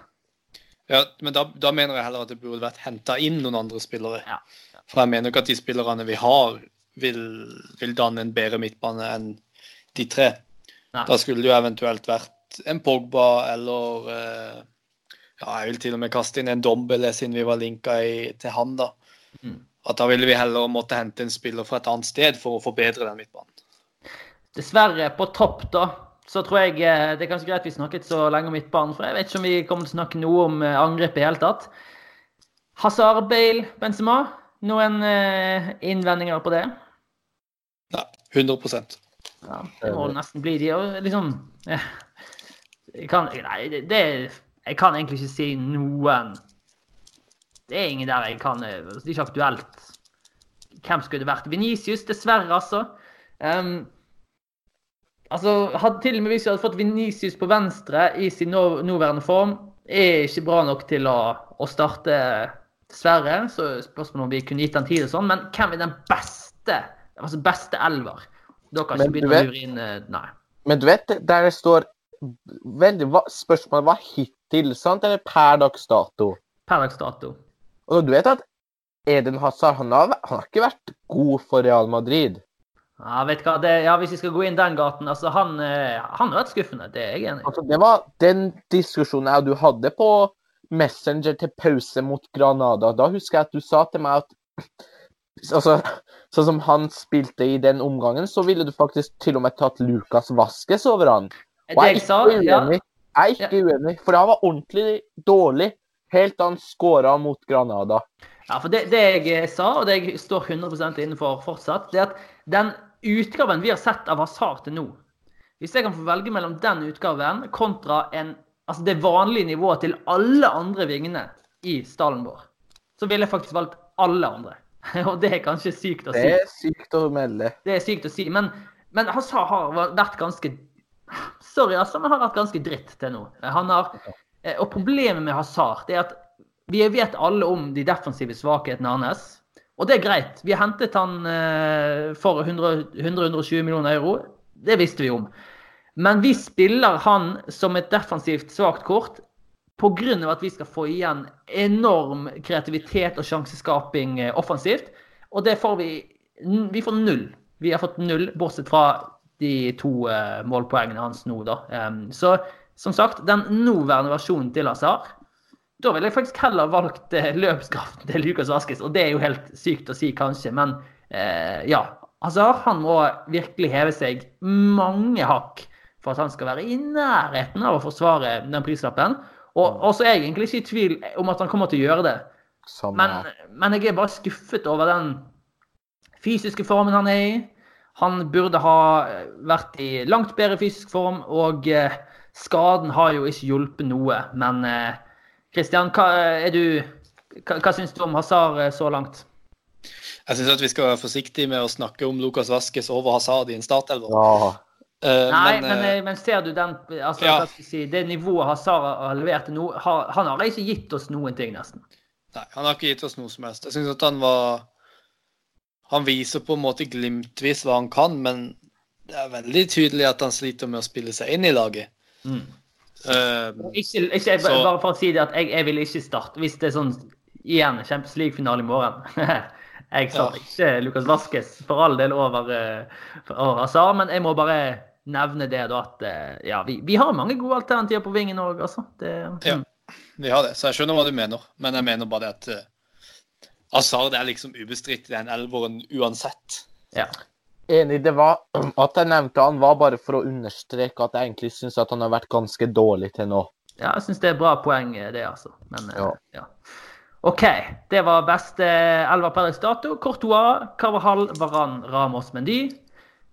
Ja, men da, da mener jeg heller at det burde vært henta inn noen andre spillere. Ja. For jeg mener ikke at de spillerne vi har, vil, vil danne en bedre midtbane enn de tre. Nei. Da skulle det jo eventuelt vært en Pogba eller eh, Ja, jeg vil til og med kaste inn en Dombele siden vi var linka i, til han, da. Mm. At da ville vi heller måtte hente en spiller fra et annet sted for å forbedre den midtbanen. Dessverre, på topp, da, så tror jeg eh, det er kanskje greit vi snakket så lenge om midtbanen, for jeg vet ikke om vi kommer til å snakke noe om angrepet angrep i hele tatt. Hazard, Bale, Benzema. Noen eh, innvendinger på det? Nei, 100 Ja, det må det nesten bli. De og liksom eh, jeg kan, Nei, det, Jeg kan egentlig ikke si noen Det er ingen der jeg kan eh, Det er ikke aktuelt. Hvem skulle det vært? Venicius, dessverre, altså. Um, altså, hadde til og med hvis vi hadde fått Venicius på venstre i sin no, nåværende form, er ikke bra nok til å, å starte, dessverre. Så spørsmålet om vi kunne gitt han tid og sånn. Men hvem er den beste altså beste elver? Da kan ikke begynne å lure inn eh, Nei. Men du vet, der det står veldig, hva, Spørsmålet var hittil, sant? Eller per dags dato? Per dags dato. Og du vet at Eden Hazard han har, han har ikke vært god for Real Madrid. Ja, vet hva, det, ja, Hvis vi skal gå inn den gaten altså Han, eh, han har vært skuffende, det er jeg enig i. Altså, det var den diskusjonen jeg og du hadde på Messenger til pause mot Granada. Da husker jeg at du sa til meg at altså, sånn som han spilte i den omgangen, så ville du faktisk til og med tatt Lucas Vasques over han. Og jeg jeg er ikke uenig. Jeg er ikke uenig, for han var ordentlig dårlig helt til han skåra mot Granada. ja, for det, det jeg eh, sa, og det jeg står 100% innenfor fortsatt, det er at den utgaven vi har sett av Hazard til nå Hvis jeg kan få velge mellom den utgaven kontra en, altså det vanlige nivået til alle andre vingene i stallen vår, så ville jeg faktisk valgt alle andre. Og det er kanskje sykt å si. Det er sykt å melde. Det er sykt å si, men, men Hazard har vært ganske Sorry, altså, men har vært ganske dritt til nå. Han har, og problemet med Hazard er at vi vet alle om de defensive svakhetene hans. Og det er greit. Vi har hentet han eh, for 100-120 millioner euro. Det visste vi om. Men vi spiller han som et defensivt svakt kort pga. at vi skal få igjen enorm kreativitet og sjanseskaping eh, offensivt. Og det får vi Vi får null. Vi har fått null, bortsett fra de to uh, målpoengene hans nå, da. Så som sagt, den nåværende versjonen til Hazard da ville jeg faktisk heller valgt eh, løpskraften til Lukas Vaskes. Og det er jo helt sykt å si, kanskje, men eh, ja. Hazard han må virkelig heve seg mange hakk for at han skal være i nærheten av å forsvare den prislappen. Og, også egentlig ikke i tvil om at han kommer til å gjøre det. Men, men, jeg er bare skuffet over den fysiske formen han er i. Han burde ha vært i langt bedre fysisk form, og eh, skaden har jo ikke hjulpet noe. Men Kristian, eh, hva, er du, hva, hva syns du om Hazard eh, så langt? Jeg syns vi skal være forsiktige med å snakke om Lukas Vaskes over Hazard i en startelver. Ja. Uh, Nei, men, men, men, ser du den altså, ja. si, Det nivået Hazard har levert til nå, har, han har ikke gitt oss noen ting, nesten. Nei, han har ikke gitt oss noe som helst. Jeg syns at han var Han viser på en måte glimtvis hva han kan, men det er veldig tydelig at han sliter med å spille seg inn i laget. Mm. Uh, ikke, ikke, så, bare for å si det at jeg, jeg vil ikke starte hvis det er sånn igjen Champions League-finale i morgen. jeg sa ja. ikke Lukas Vaskes for all del over, over Hazar, men jeg må bare nevne det da at uh, ja, vi, vi, har mange gode alternativer på vingen òg, altså. Det, mm. Ja, vi har det. Så jeg skjønner hva du mener, men jeg mener bare det at uh, Asard er liksom ubestridt i den elveren uansett. Ja. Enig. Det var At jeg nevnte han, var bare for å understreke at jeg egentlig syns at han har vært ganske dårlig til nå. Ja, jeg syns det er bra poeng, det, altså. Men ja. ja. OK. Det var beste elva per dato. Courtois, Carvahall, Varan, Ramos, Mendy.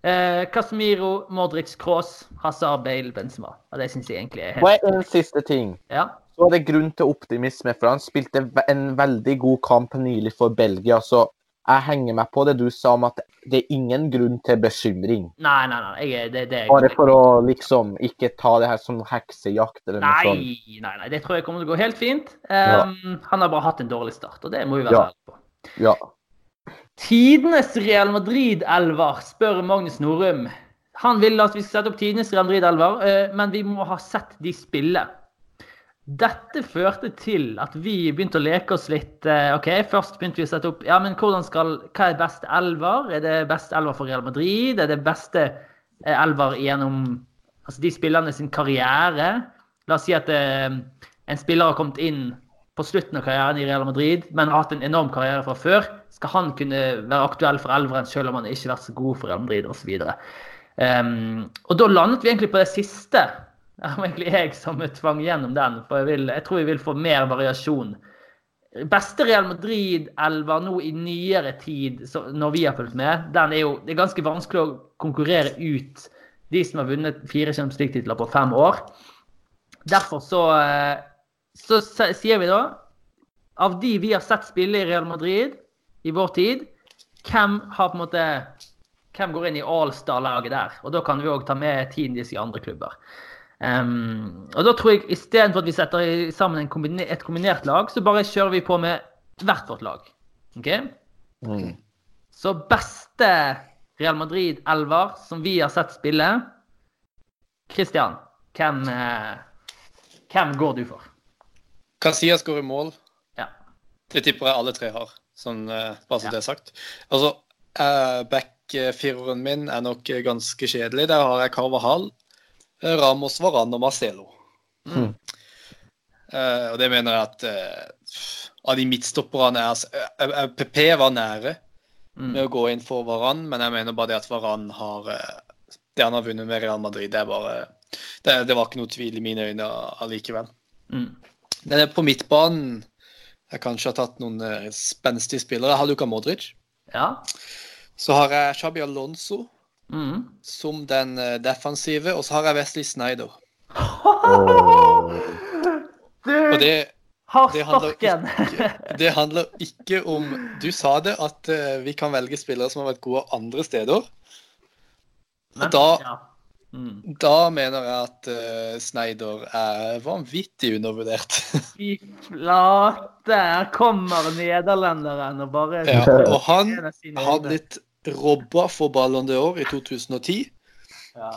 Eh, Casemiro, Modric, Cross, Hazard, Bale, Benzema. Og det syns jeg egentlig er helt Og en siste ting. Ja. Så er det grunn til optimisme, for han spilte en veldig god kamp nylig for Belgia. så jeg henger meg på det du sa om at det er ingen grunn til bekymring. Nei, nei, nei. Jeg, det, det, Bare for å liksom ikke ta det her som heksejakt eller nei, noe sånt. Nei, nei, det tror jeg kommer til å gå helt fint. Um, ja. Han har bare hatt en dårlig start, og det må vi være ja. ærlige på. Ja. Tidenes Real Madrid-elver, spør Magnus Norum. Han vil at vi skal sette opp tidenes Real Madrid-elver, uh, men vi må ha sett de spille. Dette førte til at vi begynte å leke oss litt. Eh, ok, Først begynte vi å sette opp ja, men hvordan skal, hva er beste elver? Er det beste elver for Real Madrid? Er det beste eh, elver gjennom altså de spillerne sin karriere? La oss si at eh, en spiller har kommet inn på slutten av karrieren i Real Madrid, men har hatt en enorm karriere fra før. Skal han kunne være aktuell for elveren selv om han ikke har vært så god for Real Madrid osv.? Um, ehm, og da landet vi egentlig på det siste det var egentlig jeg som tvang gjennom den, for jeg, vil, jeg tror vi vil få mer variasjon. Beste Real Madrid-elver nå i nyere tid, når vi har fulgt med, den er jo Det er ganske vanskelig å konkurrere ut de som har vunnet fire Champions League-titler på fem år. Derfor så, eh, så sier vi da Av de vi har sett spille i Real Madrid i vår tid, hvem har på en måte hvem går inn i All-Star-laget der? Og Da kan vi òg ta med tiden deres i andre klubber. Um, og da tror jeg istedenfor at vi setter sammen kombiner, et kombinert lag, så bare kjører vi på med hvert vårt lag. OK? Mm. Så beste Real Madrid-elver som vi har sett spille Christian, hvem, eh, hvem går du for? Casillas går i mål. Ja. Det tipper jeg alle tre har, sånn, eh, bare så ja. det er sagt. Altså, uh, back-fireren min er nok ganske kjedelig. Der har jeg Carvahall, Ramos, Varan og Marcelo. Mm. Uh, og det mener jeg at uh, av de midtstopperne er altså, uh, PP var nære mm. med å gå inn for Varan, men jeg mener bare det at Varan har Det han har vunnet med Real Madrid, det er bare Det, det var ikke noe tvil i mine øyne allikevel. Mm. Men på midtbanen jeg kanskje har tatt noen spenstige spillere. Jeg har Luka Modric. Ja. Så har jeg Shabi Alonso. Mm. Som den eh, defensive. Og så har jeg Wesley Snyder. Oh. Du det, det handler, ikke, det handler ikke om Du sa det, at vi kan velge spillere som har vært gode andre steder. Og Men, da, ja. Mm. Da mener jeg at uh, Sneider er vanvittig undervurdert. Fy flate! Her kommer nederlenderen og bare ja, Og han har blitt robba for Ballon d'Or i 2010. Ja.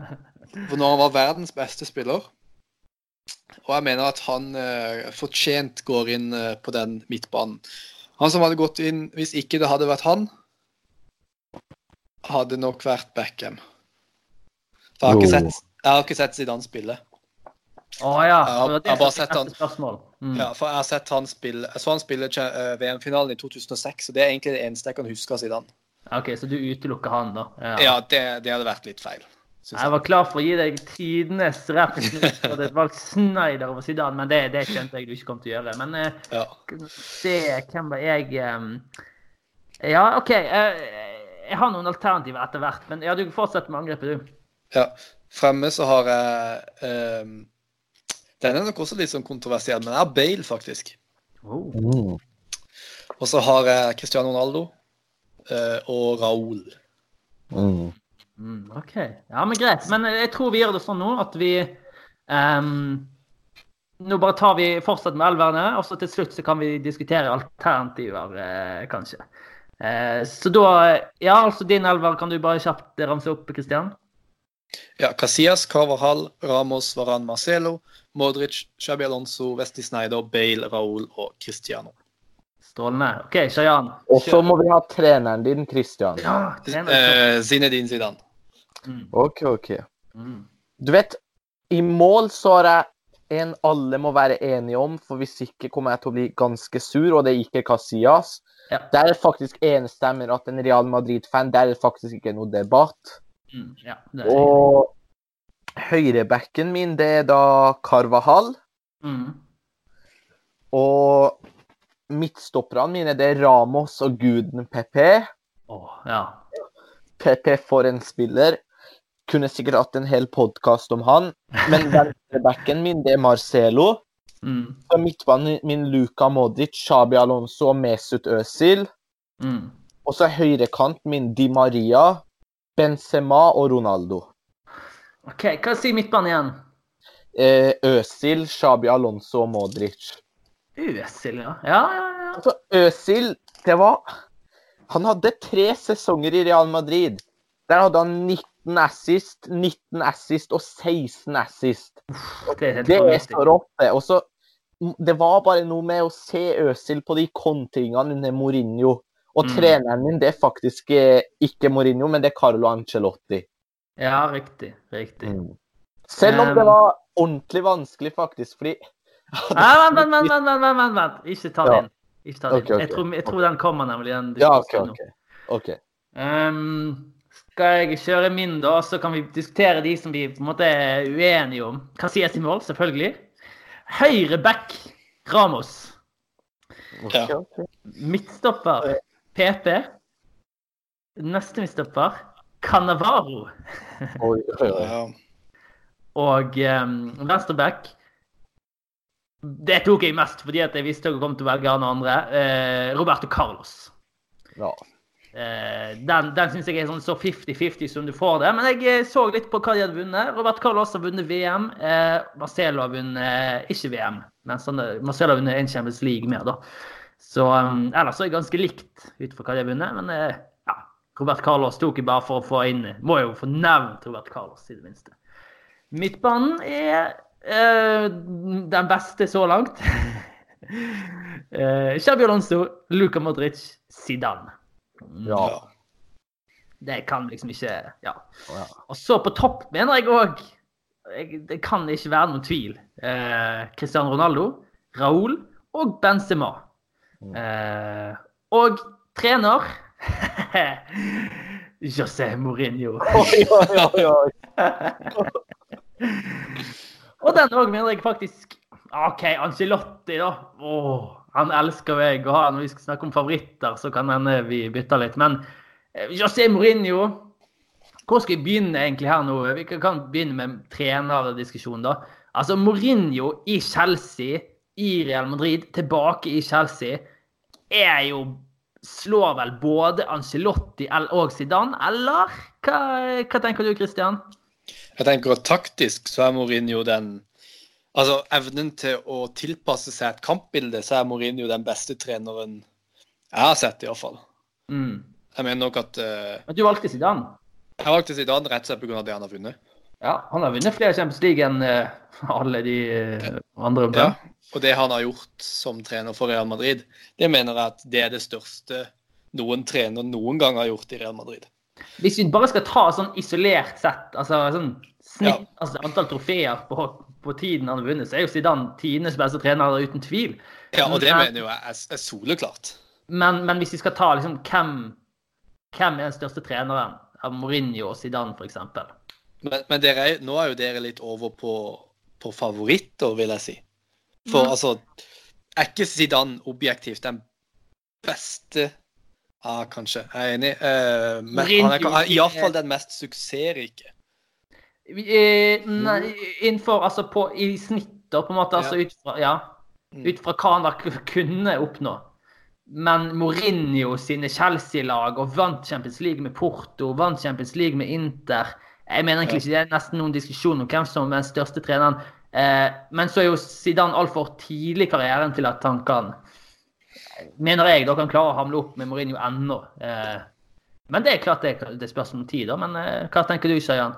for når han var verdens beste spiller. Og jeg mener at han uh, fortjent går inn uh, på den midtbanen. Han som hadde gått inn hvis ikke det hadde vært han, hadde nok vært Beckham. For jeg har ikke sett, jeg har ikke sett Zidane spille. Å oh, ja. Jeg har, jeg har bare sett han mm. Ja, for jeg har sett han spille Jeg så han spille uh, VM-finalen i 2006, og det er egentlig det eneste jeg kan huske av Zidane. OK, så du utelukker han, da? Ja, ja det, det, hadde vært litt feil. Jeg. jeg var klar for å gi deg tidenes rep for det valgt Snyder over Zidane, men det, det skjønte jeg du ikke kom til å gjøre. Men uh, ja. se, hvem var jeg um... Ja, OK. Uh, jeg har noen alternativer etter hvert, men ja, du fortsetter med angrepet, du. Ja. Fremme så har jeg um, Den er nok også litt sånn kontroversiell, men jeg har Bale, faktisk. Oh. Mm. Og så har jeg Cristiano Ronaldo uh, og Raúl. Mm. Mm, OK. Ja, men greit. Men jeg tror vi gjør det sånn nå at vi um, Nå bare tar vi fortsatt med elverne, og så til slutt så kan vi diskutere alternativer, uh, kanskje. Uh, så da Ja, altså din elver kan du bare kjapt ramse opp, Kristian? Ja, Casillas, Carvajal, Ramos, Varan, Marcelo, Modric, Xabi Alonso, Wesley Snyder, Bale, Raúl og Cristiano. Strålende. OK, Shayan. Og så må vi ha treneren din, Christian. Ja, treneren. Eh, Zinedine Zidane. Mm. OK, OK. Mm. Du vet, i mål så har jeg en alle må være enige om, for hvis ikke kommer jeg til å bli ganske sur, og det er ikke Casillas. Ja. Det er faktisk enstemmer at en Real Madrid-fan der er faktisk ikke noe debatt. Mm, ja, er... Og høyrebacken min, det er da Carvahal. Mm. Og midtstopperne mine, det er Ramos og guden PP. Oh, ja. PP for en spiller. Kunne sikkert hatt en hel podkast om han. Men venstrebacken min, det er Marcelo. Mm. Og midtbanen min Luka Modric, Shabi Alonso og Mesut Özil. Mm. Og så høyrekanten min Di Maria, Benzema og Ronaldo. OK, hva sier midtbanen igjen? Eh, Özil, Shabi Alonso og Modric. Øsil, ja. Ja, ja, ja. Altså, Øsil, det var Han hadde tre sesonger i Real Madrid. Der hadde han 19 assist, 19 assist og 16 assist. Det er, det er så rått. Og så det var bare noe med å se Øsil på de kontringene under Mourinho. Og mm. treneren min det er faktisk eh, ikke Mourinho, men det er Carlo Ancelotti. Ja, riktig. Riktig. Mm. Selv om um, det var ordentlig vanskelig, faktisk, fordi Nei, vent, vent, vent, vent, vent, vent, vent. Ikke ta det inn. Ikke ta det inn. Okay, okay. Jeg, tror, jeg, tror, den kommer nemlig. Den ja, OK. okay. okay. Um, skal jeg kjøre min, da, så kan vi diskutere de som vi på en måte er uenige om. Hva sies i mål, selvfølgelig. Høyre back Ramos. Okay. Midtstopper PP. Neste midtstopper Canavaro. Oi, oi, oi. Og um, venstreback Det tok jeg mest fordi jeg visste jeg kom til å velge han andre. Uh, Roberto Carlos. Ja. Uh, den den syns jeg er sånn så 50-50 som du får det. Men jeg eh, så litt på hva de hadde vunnet. Robert Carlos har vunnet VM. Uh, Marcelo har vunnet uh, ikke VM, men sånn, Marcelo har vunnet en Champions League mer, da. Så um, ellers er det ganske likt ut fra hva de har vunnet. Men ja, Robert Carlos tok jeg bare for å få inn Må jo få nevnt Robert Carlos, i det minste. Midtbanen er den beste så langt. uh, Xabi Alonso, Luca Modric, Zidane. Ja. Det kan liksom ikke Ja. Og så på topp mener jeg òg Det kan ikke være noen tvil. Eh, Cristiano Ronaldo, Raúl og Benzema. Eh, og trener José Mourinho. Oi, oi, oi. og den òg mener jeg faktisk OK, Angelotti, da. Oh, han elsker jeg Og. Når vi skal snakke om favoritter, så kan hende vi bytter litt. Men eh, José Mourinho Hvor skal vi begynne egentlig her nå? Vi kan begynne med trenerdiskusjonen, da. Altså Mourinho i Chelsea, i Real Madrid, tilbake i Chelsea, er jo Slår vel både Angelotti og Zidane, eller? Hva, hva tenker du, Christian? Jeg tenker at taktisk så er Mourinho den Altså evnen til å tilpasse seg et kampbilde, så er Mourinho den beste treneren jeg har sett, iallfall. Mm. Jeg mener nok at uh, Men du valgte Zidane? Jeg valgte Zidane rett og slett pga. det han har vunnet. Ja, han har vunnet flere Champions League enn uh, alle de uh, andre. Ja, og det han har gjort som trener for Real Madrid, det mener jeg at det er det største noen trener noen gang har gjort i Real Madrid. Hvis vi bare skal ta sånn isolert sett, altså sånn snitt, ja. altså antall trofeer på, på, tiden han har vunnet, så er jo Zidane tidenes beste trener uten tvil. Ja, og det men, mener jo jeg er, er soleklart. Men, men, hvis vi skal ta liksom hvem, hvem er den største treneren av Mourinho og Zidane, f.eks.? Men, men dere, nå er jo dere litt over på, på favoritter, vil jeg si. For altså Er ikke Zidane objektivt den beste Ja, kanskje. Jeg er enig. Uh, men han er iallfall den mest suksessrike. Eh, nei, innenfor Altså på, i snitter, på en måte. Altså ut fra Ja. Mm. Ut fra hva han da kunne oppnå. Men Mourinho sine Chelsea-lag og vant Champions League med Porto, vant Champions League med Inter Jeg mener egentlig ikke det er nesten noen diskusjon om hvem som er den største treneren. Eh, men så er jo Zidane altfor tidlig i karrieren til at han kan Mener jeg da kan klare å hamle opp med Mourinho ennå. Eh, men det er klart det, det spørs om tid, da. Men eh, hva tenker du, Sayan?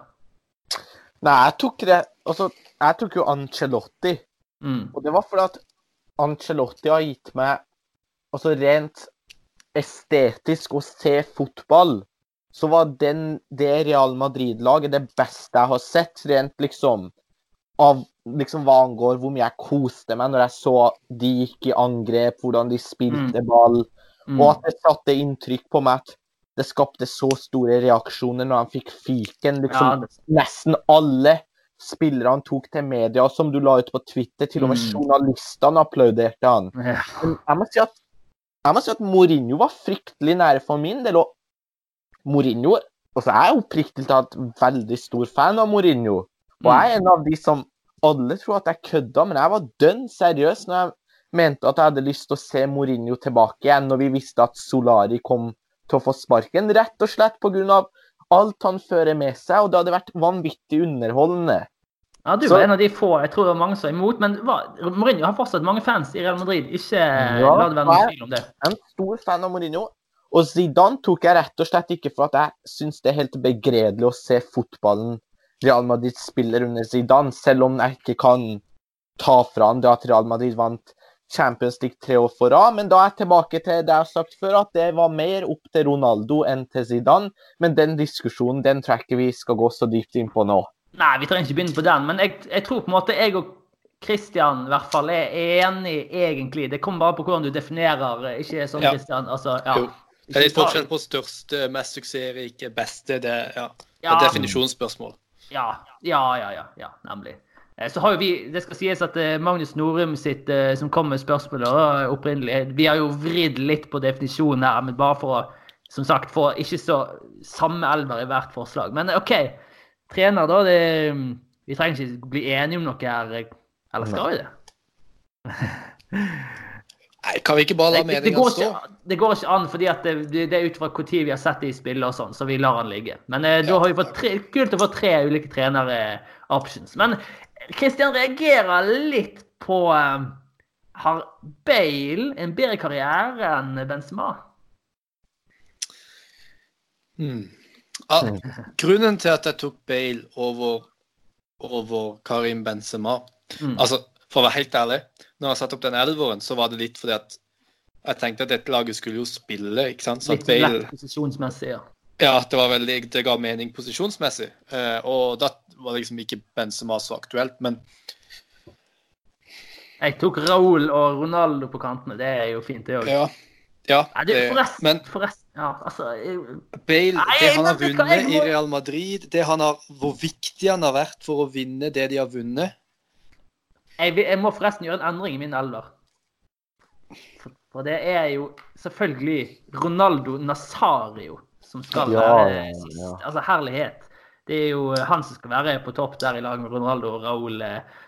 Nei, jeg tok det Altså, jeg tok jo Ancelotti. Mm. Og det var fordi at Ancelotti har gitt meg altså rent estetisk å se fotball, så var den, det Real Madrid-laget det beste jeg har sett, rent liksom av liksom hva angår hvor mye jeg koste meg når jeg så de gikk i angrep, hvordan de spilte mm. ball, mm. og at det satte inntrykk på meg at det skapte så store reaksjoner når han fikk fyken. Liksom, ja. Nesten alle spillere han tok til media, som du la ut på Twitter, til og med mm. journalistene applauderte han. Ja. Jeg må si at jeg må si at Mourinho var fryktelig nære for min del. Og Mourinho altså Jeg er oppriktig talt veldig stor fan av Mourinho. Og jeg er en av de som alle tror at jeg kødda, men jeg var dønn seriøs når jeg mente at jeg hadde lyst til å se Mourinho tilbake igjen, når vi visste at Solari kom til å få sparken. Rett og slett pga. alt han fører med seg, og det hadde vært vanvittig underholdende. Ja, Du var så, en av de få jeg tror det var mange som var imot. Men hva, Mourinho har fortsatt mange fans i Real Madrid. Ikke ja, la det være noen tvil om det. Jeg er en stor fan av Mourinho. Og Zidane tok jeg rett og slett ikke for at jeg syns det er helt begredelig å se fotballen Real Madrid spiller under Zidane, selv om jeg ikke kan ta fra han det at Real Madrid vant Champions League tre år for rad. Men da er jeg tilbake til det jeg har sagt før, at det var mer opp til Ronaldo enn til Zidane. Men den diskusjonen den tror jeg ikke vi skal gå så dypt inn på nå. Nei, vi trenger ikke begynne på den. Men jeg, jeg tror på en måte jeg og Christian i hvert fall er enig, egentlig. Det kommer bare på hvordan du definerer. Ikke sånn, ja. Christian? Altså, ja. Det er litt forskjell på største, mest suksessrike, beste. Det, ja. det er definisjonsspørsmål. Ja, ja, ja, ja, ja, nemlig. Eh, så har jo vi, Det skal sies at eh, Magnus Norum sitt, eh, som kom med spørsmålet opprinnelig Vi har jo vridd litt på definisjonen her, men bare for å som sagt, få ikke så samme elver i hvert forslag. Men OK trener, da. Det, vi trenger ikke bli enige om noe her. Eller skal vi det? Nei, kan vi ikke bare la meningene stå? Det går ikke an, fordi det, det, er ut fra når vi har sett det i spillet og sånn, så vi lar han ligge. Men eh, da har vi fått tre, kult å få tre ulike trenere-options. Men Kristian reagerer litt på eh, Har Bale en bedre karriere enn Benzema? Hmm. Ah, grunnen til at jeg tok Bale over, over Karim Benzema mm. Altså, for å være helt ærlig, når jeg satte opp den elveren, så var det litt fordi at jeg tenkte at dette laget skulle jo spille, ikke sant? Så litt Bale, lett posisjonsmessig, ja. Ja, det var veldig, det ga mening posisjonsmessig. Uh, og da var det liksom ikke Benzema så aktuelt, men Jeg tok Raúl og Ronaldo på kantene. Det er jo fint, det òg. Ja, ja, det, forresten, men forresten, ja, altså, jeg, Bale, nei, det han har vunnet jeg, i Real Madrid, det han har, hvor viktig han har vært for å vinne det de har vunnet Jeg, jeg må forresten gjøre en endring i min alder. For, for, det er jo selvfølgelig Ronaldo Nazario som skal ja, være ja. Altså, herlighet. Det er jo han som skal være på topp der i lag med Ronaldo og Raúl.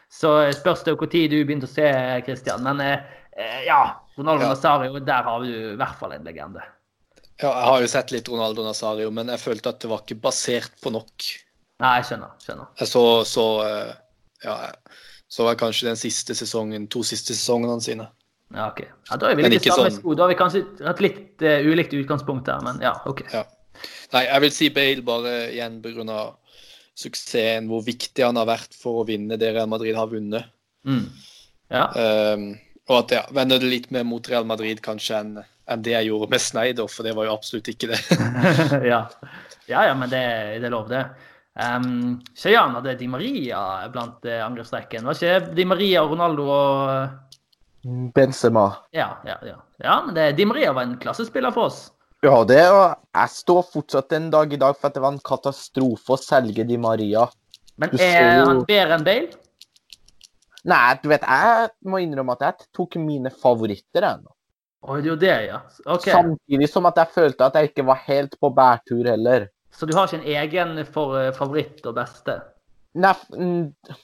Så spørs det når du begynte å se, Christian. Men eh, ja, Ronaldo ja. Nazario, der har du i hvert fall en legende. Ja, jeg har jo sett litt Ronaldo Nazario, men jeg følte at det var ikke basert på nok. Nei, jeg skjønner. skjønner. Jeg så, så ja. ja, så var kanskje den siste sesongen, to siste sesongene sine. Ja, ok. Ja, da er vi litt samme sånn- sko. Da har vi kanskje hatt litt uh, ulikt utgangspunkt der, men ja, OK. Ja. Nei, jeg vil si Bale bare igjen pga. suksessen, hvor viktig han har vært for å vinne det Real Madrid har vunnet. Mm. Ja. Um, og at ja, vender det litt mer mot Real Madrid kanskje enn enn det jeg gjorde med Sneider, for det var jo absolutt ikke det. ja. ja, ja, men det, det er lov, det. Um, det hadde Di Maria blant uh, angrepsrekken. Var ikke Di Maria, Ronaldo og Benzema. Ja, ja, ja. ja men det, Di Maria var en klassespiller for oss. Ja, det og Jeg står fortsatt en dag i dag for at det var en katastrofe å selge Di Maria. Men Du er så han bedre enn Bale? Nei, du vet, jeg må innrømme at jeg tok mine favoritter ennå. Oh, det er jo det, ja. Okay. Samtidig som at jeg følte at jeg ikke var helt på bærtur heller. Så du har ikke en egen for eh, favoritt og beste? Nei, mm,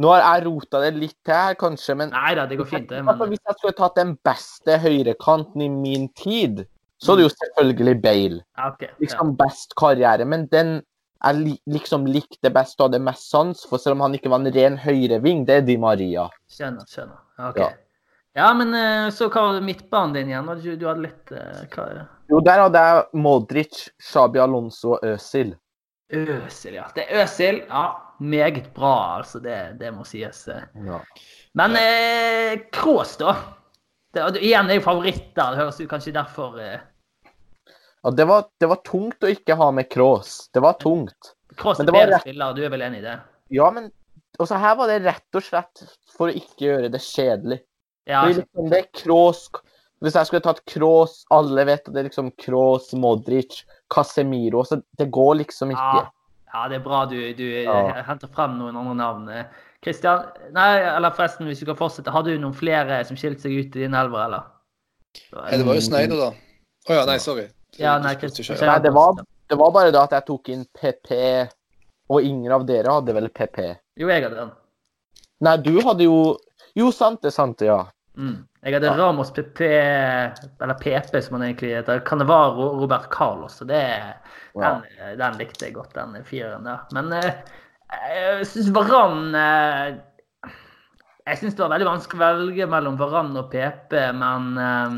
nå har jeg rota det litt til her, kanskje, men Nei da, det går fint, det. Men hvis jeg skulle tatt den beste høyrekanten i min tid, så er det jo selvfølgelig Bale. Okay, OK. Ja. Liksom best karriere. Men den jeg li liksom likte best og hadde mest sans for, selv om han ikke var en ren høyreving, det er Di Maria. Skjønner. skjønner. OK. Ja. Ja, men eh, så hva var midtbanen din igjen? Du, Du hadde litt eh, hva er det? Jo, der hadde jeg Modric, Shabi Alonso og Øsil. Øsil, ja. Det er Øsil. Ja, meget bra, altså. Det, det må sies. eh. Ja. Men eh, Kroos, da? Det, igjen er jo favoritter. Det høres ut kanskje derfor eh, Ja, det, var, det var tungt å ikke ha med Kroos. Det var tungt. Kroos er bedre rett- spiller, du er vel enig i det? Ja, men også her var det rett og slett for å ikke gjøre det kjedelig. Ja, altså. liksom, det er Kroos Hvis jeg skulle tatt Kroos Alle vet at det er liksom Kroos, Modric, Casemiro så Det går liksom ikke. ja, ja, det er bra du, du Ja. henter frem noen andre navn. Kristian, Christian, nei, eller forresten, hvis du kan fortsette, har du noen flere som skilte seg ut i din elver, eller? Nei, det var jo Sneider, da. Å ja, nei, sorry. Ja, nei, Christian. ikke. Nei, det var, det var bare da at jeg tok inn PP, og ingen av dere hadde vel PP. Jo, jeg hadde den. Nei, du hadde jo Jo, sant det, sant det, ja. Mm. Jeg hadde Ramos PP, eller PP som han egentlig heter. Canevaro og Robert Carlos. Så det, Ja. den, den likte jeg godt, den fireren der. Men eh, jeg syns Varan eh, Jeg syns det var veldig vanskelig å velge mellom Varan og PP, men eh,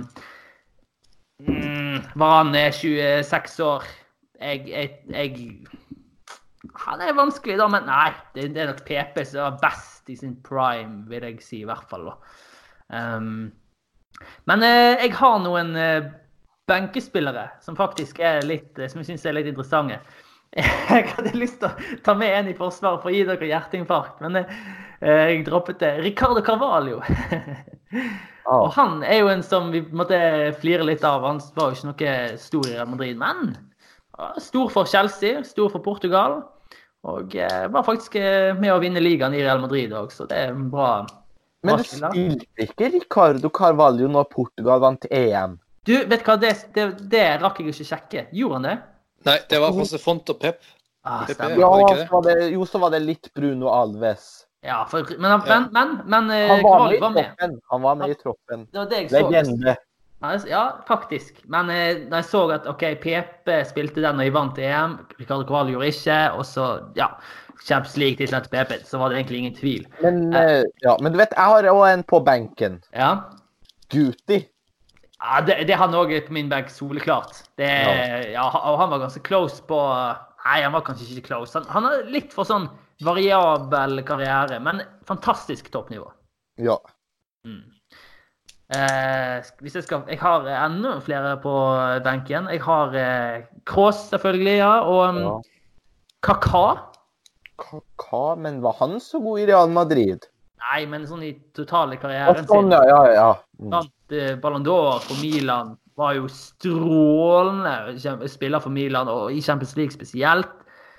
mm, Varan er 26 år. Jeg, jeg, jeg Han er vanskelig, da, men nei. Det, det er nok PP som er best i sin prime, vil jeg si, i hvert fall. da. Um, men eh, jeg har noen eh, benkespillere som faktisk er litt, eh, som jeg syns er litt interessante. Jeg hadde lyst til å ta med en i forsvaret for å gi dere hjerteinfarkt, men eh, jeg droppet det. Ricardo Carvalho. Oh. Og han er jo en som vi måtte flire litt av. Han var jo ikke noe stor i Real Madrid, men stor for Chelsea, stor for Portugal. Og eh, var faktisk eh, med å vinne ligaen i Real Madrid òg, så det er en bra Men du spilte ikke Ricardo Carvalho når Portugal vant EM? Du, vet du hva, det, det, det rakk jeg ikke sjekke. Gjorde han det? Nei, det var Jose Font og Pep. Ah, Det Ja, var det så var det, jo, så var det litt Bruno Alves. Ja, for, men, men, men, men eh, Han var med var med. troppen. Han var med i troppen. Det var det jeg så. Legende. Ja, faktisk. Men eh, da jeg så at OK, Pepe spilte den og jeg vant EM, Ricardo Carvalho gjorde ikke, og så, ja Champions League til til PP, så var det egentlig ingen tvil. Men, uh, ja, men du vet, jeg har òg en på benken. Ja. Guti. Ja, det, det han òg på min benk, soleklart. Det, ja. og han var ganske close på Nei, han var kanskje ikke close. Han, han har litt for sånn variabel karriere, men fantastisk toppnivå. Ja. Eh, hvis jeg skal Jeg har enda flere på benken. Jeg har eh, Kroos, selvfølgelig, ja. Og um, ja. Kaka. Hva-? Men var han så god i Real Madrid? Nei, men sånn i totale karrieren sånn, sin. ja, ja, ja. Mm. Eh, Ballon d'Or for Milan. Var jo strålende spiller for Milan, og i Champions League spesielt.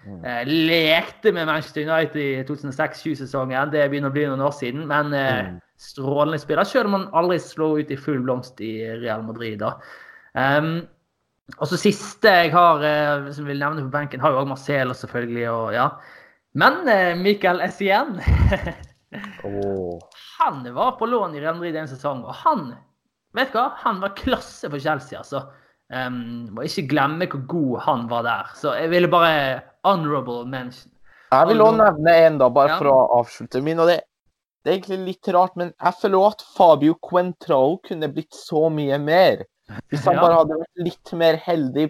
Mm. Eh, lekte med Manchester United i 2006-2007-sesongen. Det begynner å bli noen år siden. Men eh, Mm. strålende spiller, selv om han aldri slo ut i full blomst i Real Madrid. da. Um, og så siste jeg har, eh, som jeg vil nevne på benken, har jo òg Marcelo, selvfølgelig. og ja. Men eh, Michael Essien oh. Han var på lån i Real Madrid en sesong, og han vet du hva? Han var klasse for Chelsea, altså. Um, må ikke glemme hvor god han var der. Så jeg ville bare honorable mention. Jeg vil òg nevne en, da, bare Ja. for å avslutte min. og det, det er egentlig litt rart, men jeg føler også at Fabio Quentrao kunne blitt så mye mer. Hvis han Ja. bare hadde vært litt mer heldig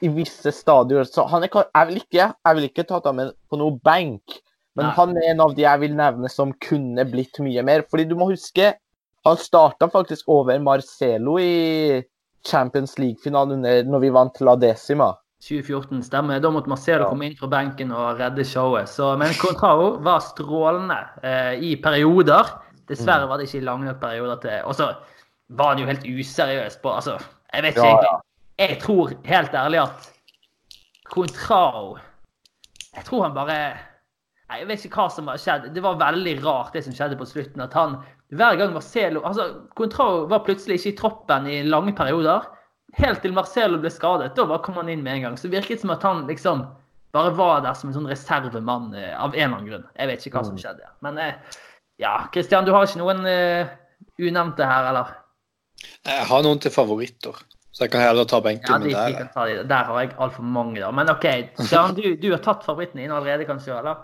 i visse stadier. Så han er, jeg, vil ikke, jeg vil ikke ta ham med på noe benk, men Nei. han er en av de jeg vil nevne som kunne blitt mye mer. Fordi du må huske, han starta faktisk over Marcelo i Champions League-finalen når vi vant La Decima. 2014, stemmer. Da måtte Marcelo komme inn fra benken og redde showet. Så, men Contrao var strålende eh, i perioder. Dessverre var det ikke lange nok perioder til Og så var han jo helt useriøs på Altså, jeg vet ikke Ja, egentlig. Jeg tror helt ærlig at Contrao Jeg tror han bare Jeg vet ikke hva som har skjedd. Det var veldig rart, det som skjedde på slutten. At han hver gang Marcelo altså, Contrao var plutselig ikke i troppen i lange perioder. Helt til Marcelo ble skadet. Da bare kom han inn med en gang. Så det virket som at han liksom bare var der som en sånn reservemann eh, av en eller annen grunn. Jeg vet ikke hva som skjedde. Men eh, ja, Christian, du har ikke noen uh, unevnte her, eller? Jeg har noen til favoritter, så jeg kan heller ta benken Ja, min de, de der. ta de. Der har jeg altfor mange, da. Men OK, Søren, du, du har tatt favoritten din allerede, kanskje? eller?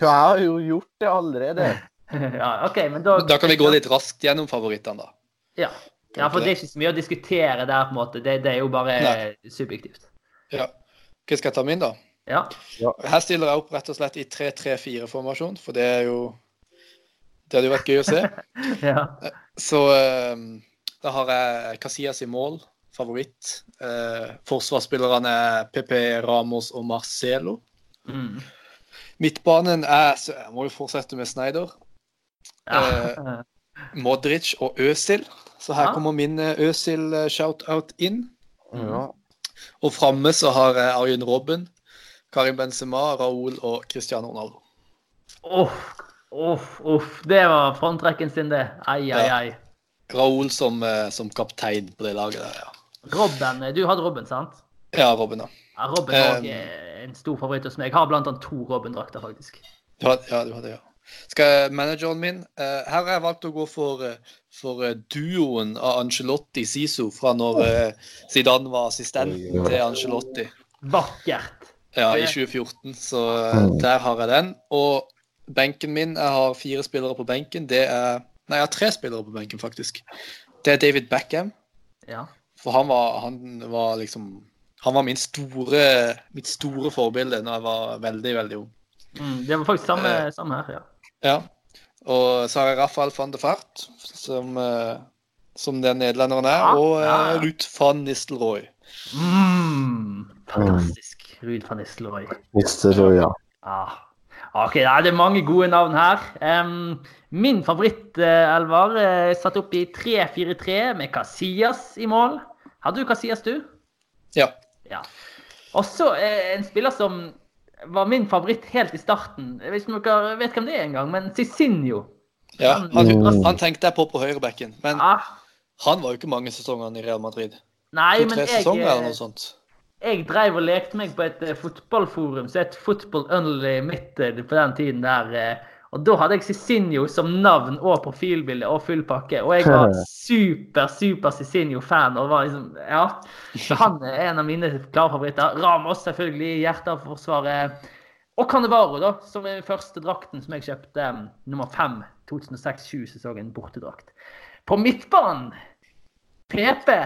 Ja, jeg har jo gjort det allerede. ja, OK, men da Da kan vi gå litt raskt gjennom favorittene, da. Ja. ja, for det er ikke så mye å diskutere der, på en måte. Det, det er jo bare Nei. subjektivt. Ja. Hva skal jeg ta min, da? Ja. Her stiller jeg opp rett og slett i 3-3-4-formasjon, for det er jo Det hadde jo vært gøy å se. ja. Så eh, da har jeg Casillas i mål, favoritt. Eh, forsvarsspillerne er PP, Ramos og Marcelo. Mm. Midtbanen er så Jeg må jo fortsette med Snyder. ja. Modric og Øsil. Så her Ja. kommer min eh, Øsil-shout-out inn. Ja. Og framme så har jeg Arjen Robben, Karim Benzema, Raúl og Cristiano Ronaldo. Uff, uff, uff. Det var frontrekken sin, det. Ai, ai, Ja. ai. Raúl som, eh, som kaptein på det laget der, ja. Robben, du hadde Robben, sant? Ja, Robben, ja. Ja, Robben er Um, eh, en stor favoritt hos meg. Jeg har blant annet to Robben-drakter, faktisk. Du hadde, ja, du hadde, ja. Skal jeg, manageren min uh, Her har jeg valgt å gå for, eh, for eh, duoen av Angelotti Siso fra når uh, Zidane var assistenten til Angelotti Vakkert. ja, i 2014. Så eh, der har jeg den. Og benken min Jeg har fire spillere på benken. Det er Nei, jeg har tre spillere på benken, faktisk. Det er David Beckham. Ja. For han var, han var liksom Han var min store, mitt store forbilde da jeg var veldig, veldig ung. Mm, det var faktisk samme, Eh. samme her, ja. Ja. Og så har jeg Rafael van de Fart, som, eh, som den nederlenderen er, Ja, og ja, ja. Ruth van Nistelrooy. Mm, fantastisk. Ruud van Nistelrooy. Nistelrooy, ja. Ah. OK, det er mange gode navn her. Um, min favoritt, uh, Elvar, uh, satt opp i 3-4-3 med Casillas i mål. Hadde du Casillas, du? Ja. Ja. Også eh, en spiller som var min favoritt helt i starten. Om dere vet hvem det er engang, men Cicinho. ja. Han- Han, han tenkte jeg på på høyrebekken, men Ah, han var jo ikke mange sesongene i Real Madrid. nei, men jeg, sesonger eller eh, noe sånt. jeg drev og lekte meg på et eh, fotballforum som het Football Unlimited på den tiden der. eh, Og da hadde jeg Cicinho som navn og profilbilde og full pakke. Og jeg var super, super Cicinho-fan. og var liksom, ja. Han er en av mine klare favoritter. Ramos selvfølgelig, i hjertet av Forsvaret. Og Cannevaro, da, som er den første drakten som jeg kjøpte um, nummer fem 2006-2007-sesongen, bortedrakt. På midtbanen PP.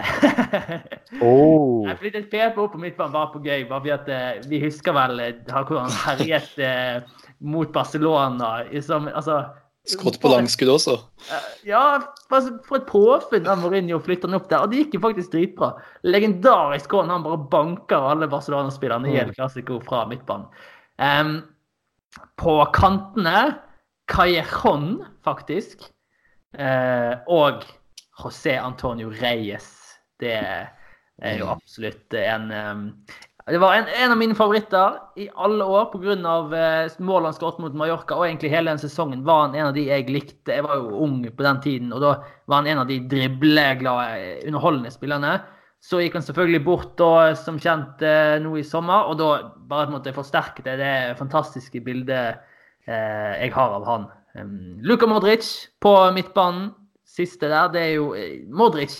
Oh. Jeg flyttet PP opp på midtbanen bare på gøy. bare fordi at eh, Vi husker vel eh, hvordan han herjet eh, mot Barcelona. Liksom, Som, altså, Skrått på langskudd også. Eh, Ja, altså, for et påfunn av Mourinho flytter han opp der. Og det gikk jo faktisk dritbra. Legendarisk hånd, han bare banker alle Barcelona-spillerne i El Clásico fra midtbanen. Um, på kantene Callejon, faktisk. Uh, og José Antonio Reyes. Det er jo absolutt en det var en, en av mine favoritter i alle år pga. Uh, målet han skåret mot Mallorca. Og egentlig hele den sesongen var han en av de jeg likte. Jeg var jo ung på den tiden, og da var han en av de dribleglade, underholdende spillerne. Så gikk han selvfølgelig bort da, som kjent eh, nå i sommer, og da bare måtte jeg forsterke det, det fantastiske bildet eh, jeg har av han. Luka Modric på midtbanen. Siste der, det er jo eh, Modric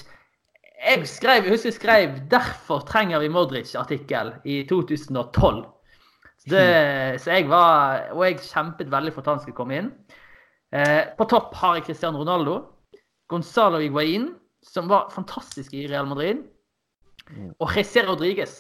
jeg skrev, jeg husker jeg skrev 'Derfor trenger vi Modric'-artikkel i 2012. Det, så jeg var Og jeg kjempet veldig for at han skulle komme inn. Eh, på topp har jeg Cristiano Ronaldo. Gonzalo Higuain, som var fantastisk i Real Madrid. Og Jesse Rodriguez.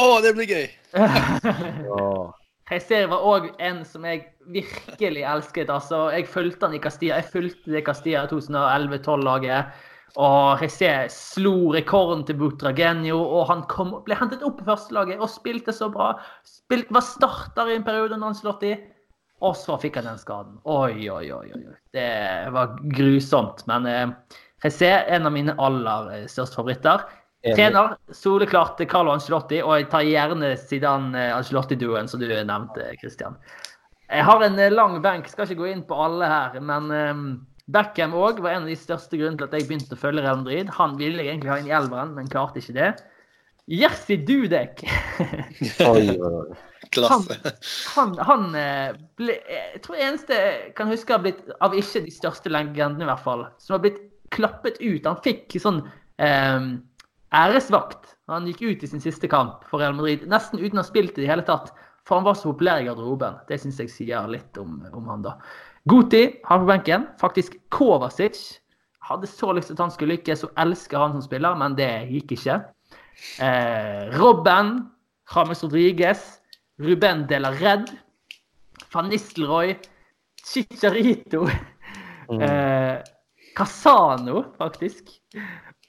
Å, det blir gøy! Jesse var òg en som jeg virkelig elsket. altså. Jeg fulgte han i Castilla. Jeg fulgte det Castilla 2011-12-laget. Og Jesse slo rekorden til Butragenio, og han kom, ble hentet opp på førstelaget og spilte så bra. Spilt, var starter i en periode når han slått i. Og så fikk han den skaden. Oi, oi, oi. oi. Det var grusomt. Men eh, Jesse er en av mine aller eh, største favoritter. Trener soleklart Carlo Ancelotti, og jeg tar gjerne siden Ancelotti-duoen som du nevnte, Christian. Jeg har en eh, lang benk, skal ikke gå inn på alle her, men um, Beckham òg var en av de største grunnene til at jeg begynte å følge Real Madrid. Han ville jeg egentlig ha inn i elveren, men klarte ikke det. Jerzy Dudek. Klasse. Han, han han, ble Jeg tror eneste jeg kan huske har blitt, av ikke de største legendene, i hvert fall, som har blitt klappet ut. Han fikk sånn eh, æresvakt. Han gikk ut i sin siste kamp for Real Madrid, nesten uten å ha spilt i det hele tatt. For han var så populær i garderoben. Det syns jeg sier litt om, om han, da. Guti har på benken. Faktisk Kovacic. Hadde så lyst til at han skulle lykkes, og elsker han som spiller, men det gikk ikke. Eh, Robben, James Rodriguez, Ruben de la Red, Van Nistelrooy, Chicharito, eh, Casano, faktisk,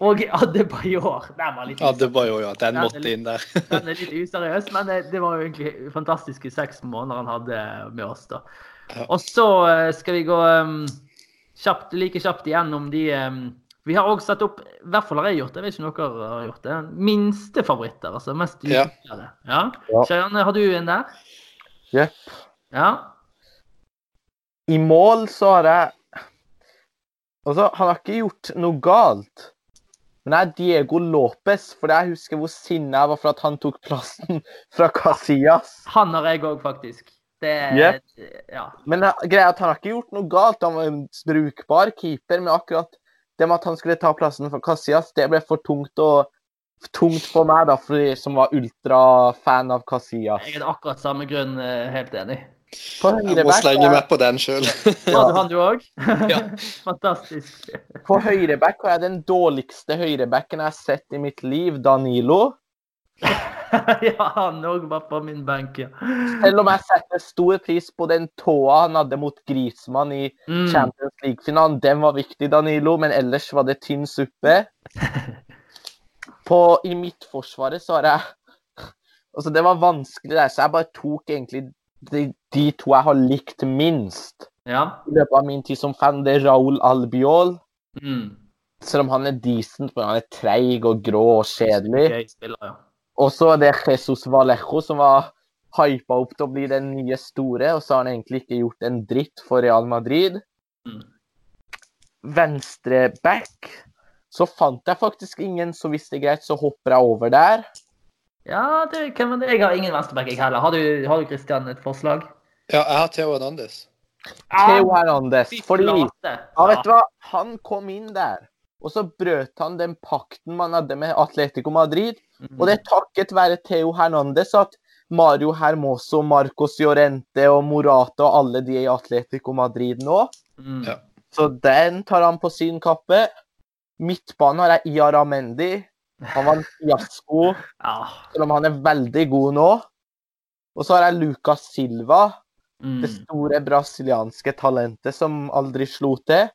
og Adebayor. Den var litt jo ja, den måtte måtte litt- inn der. den er litt useriøs, men det, det var jo egentlig fantastiske seks måneder han hadde med oss. da. Og så eh, skal vi gå um, kjapt, like kjapt igjennom de um, Vi har òg satt opp, i hvert fall har jeg gjort det, jeg vet ikke om dere har gjort det, minste favoritter. Altså mest Ja. Ja. Ja. Har du en der? Jepp. Ja. I mål så har jeg Altså, han har ikke gjort noe galt. Men det er Diego Lopez, for jeg husker hvor sinna jeg var for at han tok plassen fra Casillas. Han har jeg òg, faktisk. Det Yep. Ja. Men greia at han har ikke gjort noe galt. Han var en brukbar keeper, men akkurat det med at han skulle ta plassen for Casillas, det ble for tungt og tungt for meg, da, for de som var ultrafan av Casillas. Jeg er akkurat samme grunn, eh, helt enig. På Jeg må slenge meg på den sjøl. Var du han, du òg? Ja. Fantastisk. På høyreback har jeg den dårligste høyrebacken jeg har sett i mitt liv, Danilo. ja, han òg var på min benk, ja. Selv om jeg setter stor pris på den tåa han hadde mot Grismann i Mm. Champions League-finalen. Den var viktig, Danilo, men ellers var det tynn suppe. På, I midtforsvaret så har jeg Altså, det var vanskelig der, så jeg bare tok egentlig de, de to jeg har likt minst Ja. i løpet av min tid som fan. Det er Raúl Albiol. Mm. Selv om han er decent, men han er treig og grå og kjedelig. Gøy spiller, ja. Og så er det Jesus Vallejo som var hypa opp til å bli den nye store, og så har han egentlig ikke gjort en dritt for Real Madrid. Mm. Venstre back så fant jeg faktisk ingen, så hvis det er greit, så hopper jeg over der. Ja, det kan man, jeg har ingen venstreback, jeg heller. Har du, har du Christian et forslag? Ja, jeg har Theo Hernandez. Theo Hernandez. Fordi ja, vet du hva? Han kom inn der, og så brøt han den pakten man hadde med Atletico Madrid. Mm. Og det er takket være Theo Hernandez at Mario Hermoso, Marcos Llorente og Morata og alle de er i Atletico Madrid nå. Mm. Ja. Så den tar han på sin kappe. Midtbanen har jeg Iara Mendy. Han var en fiasko, Ja. selv om han er veldig god nå. Og så har jeg Lucas Silva, Mm. det store brasilianske talentet som aldri slo til.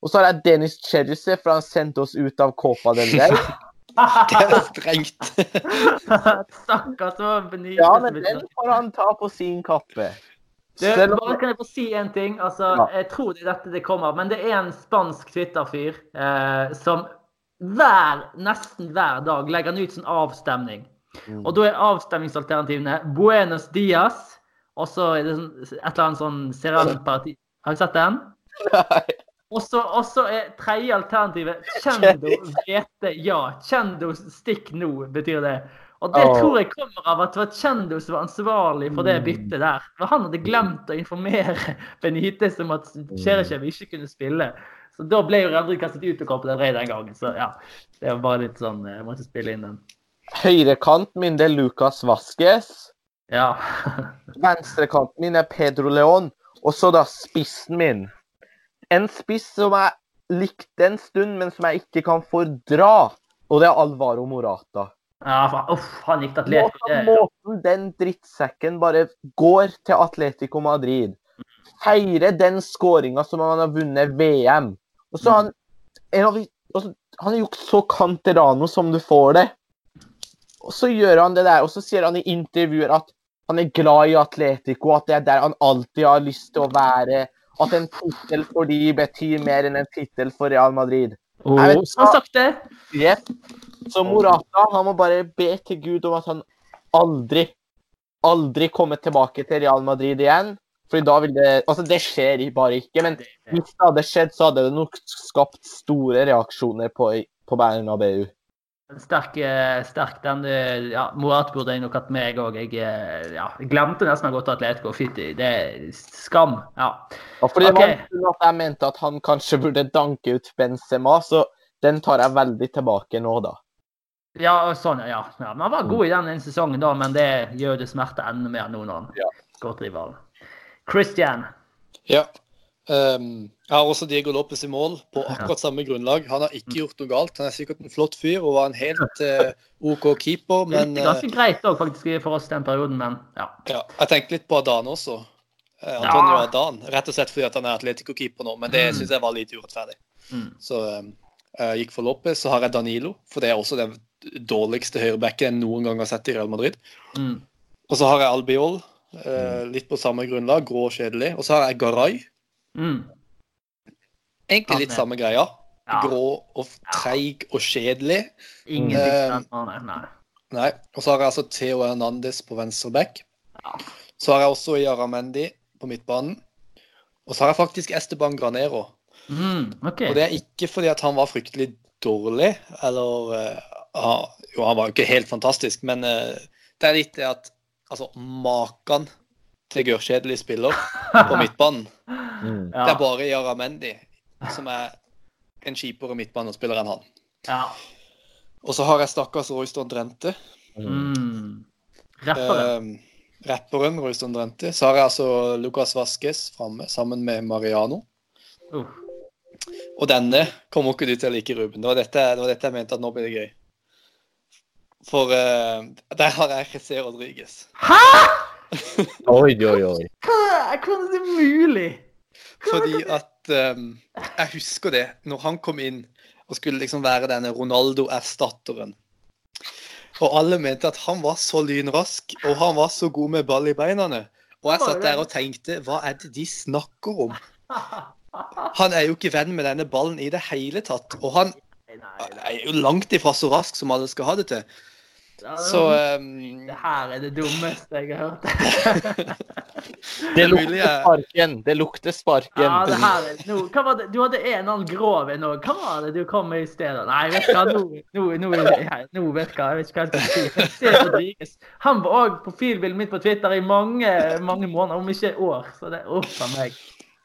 Og så har jeg Dennis Cherryse, for han sendte oss ut av Copa del Rey. Det er strengt. Stakkars, så benyttes Ja, men den får han ta på sin kappe. Du, Selv om bare kan jeg få si en ting? Altså, Ja. Jeg tror det er dette det kommer, men det er en spansk Twitter-fyr eh, som hver, nesten hver dag legger han ut sånn avstemning. Mm. Og da er avstemningsalternativene Buenos Dias, og så er det sånn, et eller annet sånn Serran Parti... Har du sett den? Nei. Og så er tredje alternativet Kjendo vete ja. Kjendo stikk nå, betyr det. Og det oh. tror jeg kommer av at det var Kjendo som var ansvarlig for det byttet der. For han hadde glemt å informere Benitez om at Cherechev ikke kunne spille. Så da ble jo Real Madrid kastet ut av Copa del Rey den gangen. Så ja, det var bare litt sånn Jeg måtte spille inn den. Høyrekanten min det er Lucas Vasques. Ja. Venstrekanten min er Pedro León. Og så da spissen min. En spiss som jeg likte en stund, men som jeg ikke kan fordra. Og det er Alvaro Morata. ja for, uff, han gikk til Atletico. Måten, måten den drittsekken bare går til Atletico Madrid. Feirer den skåringa som han har vunnet VM. Og så han en av altså, Han er jo så canterano som du får det. Og så gjør han det der, og så sier han i intervjuer at han er glad i Atletico, at det er der han alltid har lyst til å være. At en tittel for de betyr mer enn en tittel for Real Madrid. Oh, Jeg vet så det. Så Morata han må bare be til Gud om at han aldri, aldri kommer tilbake til Real Madrid igjen. Fordi da vil det Altså, det skjer bare ikke. Men hvis det hadde skjedd, så hadde det nok skapt store reaksjoner på, på Bernabeu. Sterk, eh, sterk den eh, ja, Morat burde jeg nok hatt med, jeg òg. Jeg, eh, ja, glemte nesten å ha gått til Atletico. Fitti. det er skam. Ja. Ja, fordi det var Ok. at jeg mente at han kanskje burde danke ut Benzema, så den tar jeg veldig tilbake nå, da. Ja, sånn, ja. ja. Men han var god i den ene sesongen, da, men det gjør det smerte enda mer nå når han Ja. går til rivalen. Christian. Ja. Ehm, jeg har også Diego Lopez i mål på akkurat samme grunnlag. Han har ikke gjort noe galt. Han er sikkert en flott fyr og var en helt uh, OK keeper, men Det er ganske greit òg, faktisk, for oss den perioden, men ja. ja, jeg tenkte litt på Adan også. Eh, Antonio Ja. Adan. Rett og slett fordi han er Atletico-keeper nå, men det Mm. syns jeg var litt urettferdig. Mm. Så eh, jeg gikk for Lopez. Så har jeg Danilo, for det er også den dårligste høyrebacken jeg noen gang har sett i Real Madrid. Mm. Og så har jeg Albiol, eh, litt på samme grunnlag, grå og kjedelig. Og så har jeg Garay. Mm. Egentlig litt samme greia. Ja. Grå og treig og kjedelig. Ingenting uh, spennende. Nei. Nei. Og så har jeg altså Theo Hernandez på venstre back. Ja. Så har jeg også Yaramendi på midtbanen. Og så har jeg faktisk Esteban Granero. Mm, okay. Og det er ikke fordi at han var fryktelig dårlig, eller uh, Jo, han var jo ikke helt fantastisk, men uh, det er litt det at Altså, maken til gørrkjedelig spiller på midtbanen. Ja. Det er bare Yaramendi som er en kjipere midtbanespiller enn han. ja. Og så har jeg stakkars Royston Drente. Mm. Rapperen. Eh, rapperen Royston Drente. Så har jeg altså Lucas Vasques framme sammen med Mariano. Uh. Og denne kommer ikke du til å like, Ruben. Det var dette, det var dette jeg mente at nå blir det gøy. For uh, der har jeg José Rodriguez. Hæ?! Oi, oi, oi. Hva- Hvordan er det mulig? Fordi at eh, Jeg husker det, når han kom inn og skulle liksom være denne Ronaldo-erstatteren. Og alle mente at han var så lynrask, og han var så god med ball i beina. Og jeg satt der og tenkte, hva er det de snakker om? Han er jo ikke venn med denne ballen i det hele tatt. Og han er jo langt ifra så rask som alle skal ha det til. Ja, Så det um, her er det dummeste jeg har hørt. Det er lukter sparken. Det lukter sparken. Ja, det her er nå, hva var det? Du hadde en annen grov en òg. Hva var det du kom med i stedet? Nei, vet du hva, nå, nå, nå, nå vet du hva, jeg vet ikke hva jeg skal si. Han var òg profilbildet mitt på Twitter i mange mange måneder, om ikke år. Så det uff a meg.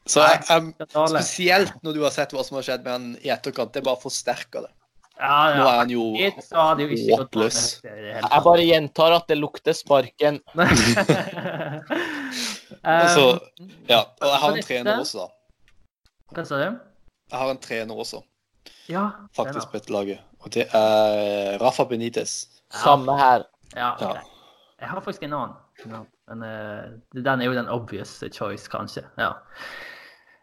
Så jeg, spesielt når du har sett hva som har skjedd med han i etterkant, det bare forsterker det. Ja, Nå er han jo håpløs. Jeg bare gjentar at det lukter sparken. tatt. Så, Um, ja. Og jeg har en trener også, da. Hva sa du? Jeg har en trener også, Ja. faktisk, på dette laget. Og det er Rafa Benitez. Samme her. Ja, okay. Jeg har faktisk en annen. Men uh, den er jo den obvious choice, kanskje. Ja.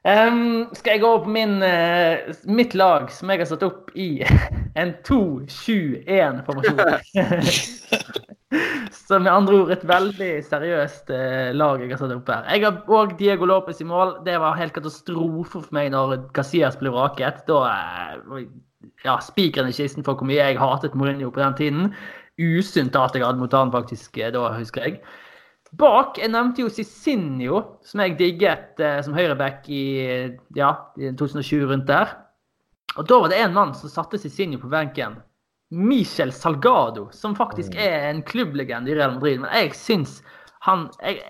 Em, skal jeg gå opp min, uh, mitt lag, som jeg har satt opp i en 2-7-1-formasjon? Som med andre ord et veldig seriøst uh, lag jeg har satt opp her. Jeg har òg Diego Lopez i mål. Det var helt katastrofe for meg når Casillas ble vraket. Da uh, ja, spikeren i kisten for hvor mye jeg hatet Mourinho på den tiden. Usunt at jeg hadde mot han faktisk da, husker jeg. Bak jeg nevnte jo Cicinio, som jeg digget eh, som høyreback i ja, i 2020 rundt der. Og da var det en mann som satte Cicinio på benken. Michel Salgado, som faktisk er en klubblegende i Real Madrid. Men jeg syns han jeg,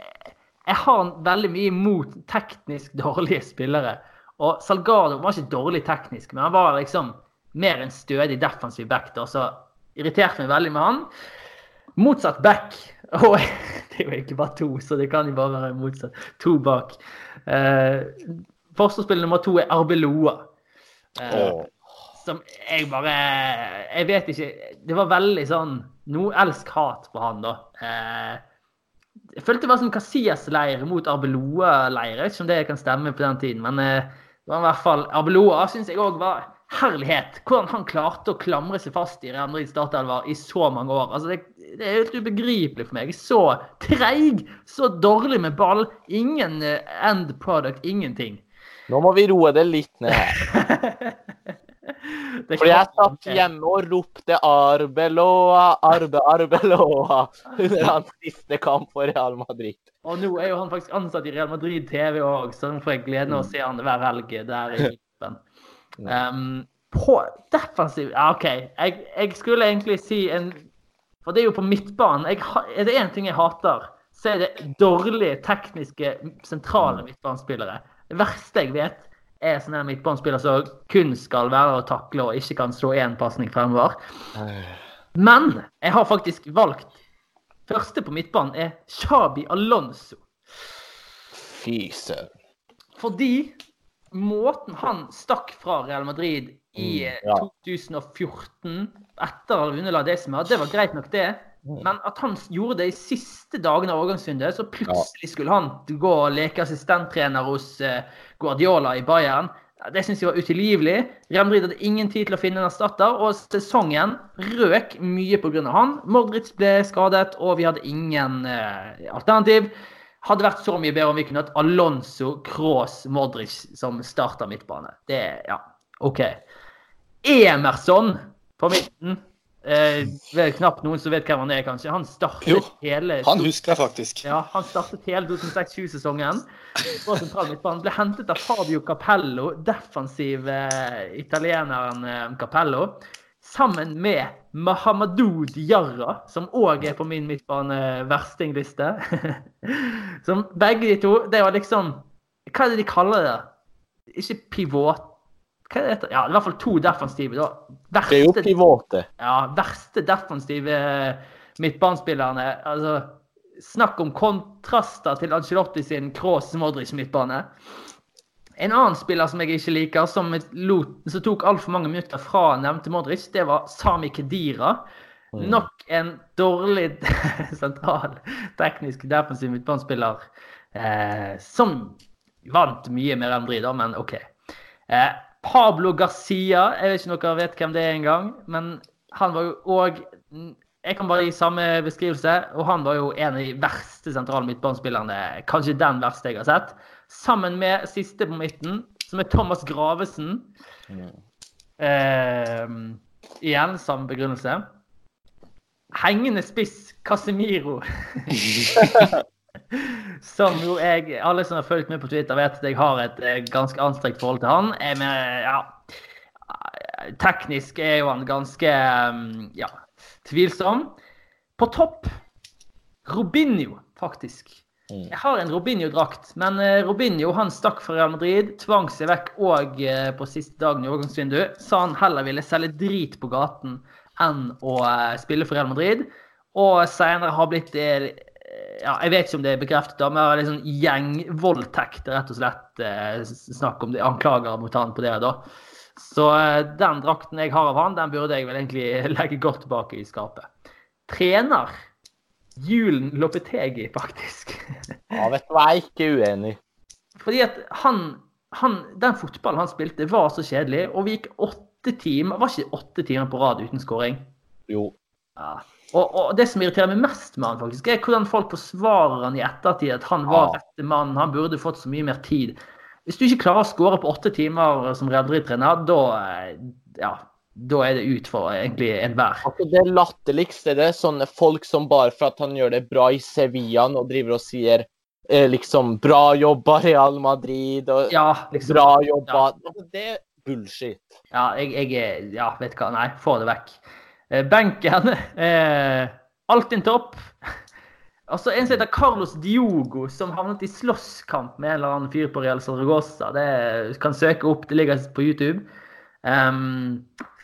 jeg har veldig mye imot teknisk dårlige spillere. Og Salgado var ikke dårlig teknisk, men han var liksom mer en stødig defensiv back. da, Så irriterte meg veldig med han. Motsatt back Og det er jo egentlig bare to, så det kan jo bare være motsatt. To bak. Eh, Forsvarsspiller nummer to er Arbeloa. Eh, oh. som jeg bare Jeg vet ikke. Det var veldig sånn noe elsk-hat på han, da. Eh, jeg følte det var sånn Casillas-leir mot Arbeloa-leir. Jeg vet ikke om det kan stemme på den tiden, men eh, det var i hvert fall Arbeloa syns jeg òg var herlighet. Hvordan han klarte å klamre seg fast i Real Madrid startelver i så mange år. Altså, det, det er helt ubegripelig for meg. Så treig, så dårlig med ball. Ingen eh, end product, ingenting. Nå må vi roe det litt ned her. Fordi jeg satt hjemme og ropte 'Arbeloa, Arbe, Arbeloa' under hans siste kamp for Real Madrid. Og nå er jo han faktisk ansatt i Real Madrid TV òg, så nå får jeg gleden av å se han hver helg der i Klippen. Um, på defensiv Ja, OK. Jeg, jeg skulle egentlig si en For det er jo på midtbanen. Jeg, er det én ting jeg hater, så er det dårlige tekniske sentrale midtbanespillere. Det verste jeg vet, er sånne midtbanespillere som kun skal være å takle og ikke kan slå én pasning fremover. Men jeg har faktisk valgt Første på midtbanen er Shabi Alonso. Fy søren. Fordi måten han stakk fra Real Madrid i eh, Mm, ja. 2014, etter å ha vunnet La Decima, det var greit nok, det. Mm. Men at han gjorde det i siste dagene av overgangsvinduet, så plutselig skulle han gå og leke assistenttrener hos eh, Guardiola i Bayern. Det syns jeg var utilgivelig. Real Madrid hadde ingen tid til å finne en erstatter, og sesongen røk mye pga. han. Modric ble skadet, og vi hadde ingen eh, alternativ. Hadde vært så mye bedre om vi kunne hatt Alonso, Cross, Modric som starter midtbane. Det Ja, OK. Emerson på midten. Eh, det er knapt noen som vet hvem han er, kanskje. Han startet Jo, hele Han husker jeg faktisk. ja, han startet hele 2006-2007-sesongen. Han. Ble hentet av Fabio Capello, defensiv eh, italieneren eh, Capello. Sammen med Mahamadou Diarra, som òg er på min midtbane-verstingliste. som begge de to Det var liksom Hva er det de kaller det? Ikke pivot... Hva er det? Ja, i hvert fall to defensive. da. Det er jo private. ja, verste defensive midtbanespillerne. Altså, snakk om kontraster til Ancelotti sin Cross-Modric-midtbane. En annen spiller som jeg ikke liker, som, lot, som tok altfor mange minutter fra nevnte Modric, det var Sami Kedira. Nok en dårlig sentral teknisk defensiv midtbanespiller eh, som vant mye med Real Madrid, da, men OK. Eh, Pablo Garcia, jeg vet ikke om dere vet hvem det er engang, men han var jo òg Jeg kan bare gi samme beskrivelse, og han var jo en av de verste sentrale midtbanespillerne. Kanskje den verste jeg har sett. Sammen med siste på midten, som er Thomas Gravesen. Eh, igjen samme begrunnelse. Hengende spiss Casemiro. Som jo jeg Alle som har fulgt med på Twitter, vet at jeg har et eh, ganske anstrengt forhold til han. Jeg med, ja, Teknisk er jo han ganske mm, ja, tvilsom. På topp Robinho, faktisk. Jeg har en Robinho-drakt, men eh, Robinho han stakk fra Real Madrid. Tvang seg vekk òg på siste dagen i overgangsvinduet. Sa han heller ville selge drit på gaten enn å eh, spille for Real Madrid. Og senere har blitt eh, ja, Jeg vet ikke om det er bekreftet, da, men det er sånn gjengvoldtekt, rett og slett. eh, Snakk om det, anklager mot han på det. da. Så eh, den drakten jeg har av han, den burde jeg vel egentlig legge godt tilbake i skapet. Trener Julen Lopetegi, faktisk. Ja, vet du hva, jeg er ikke uenig. Fordi at han, han Den fotballen han spilte, var så kjedelig. Og vi gikk åtte timer Var ikke åtte timer på rad uten skåring? Jo. Ja. Og, og det som irriterer meg mest med han, faktisk, er hvordan folk forsvarer han i ettertid. At han var Ja. rette mann, han burde fått så mye mer tid. Hvis du ikke klarer å skåre på åtte timer som Real Madrid-trener, da eh, ja, da er det ut for egentlig enhver. Altså, det latterligste det er sånne folk som bare for at han gjør det bra i Sevilla og driver og sier eh, liksom 'bra jobba, Real Madrid' og Ja, liksom. 'bra jobba' altså, Det er bullshit. Ja, jeg, jeg Ja, vet hva. Nei, få det vekk. Eh, benken eh, Altinn topp. Altså, En som heter Carlos Diogo, som havnet i slåsskamp med en eller annen fyr på Real Zaragoza. Det kan søke opp, det ligger på YouTube. Um,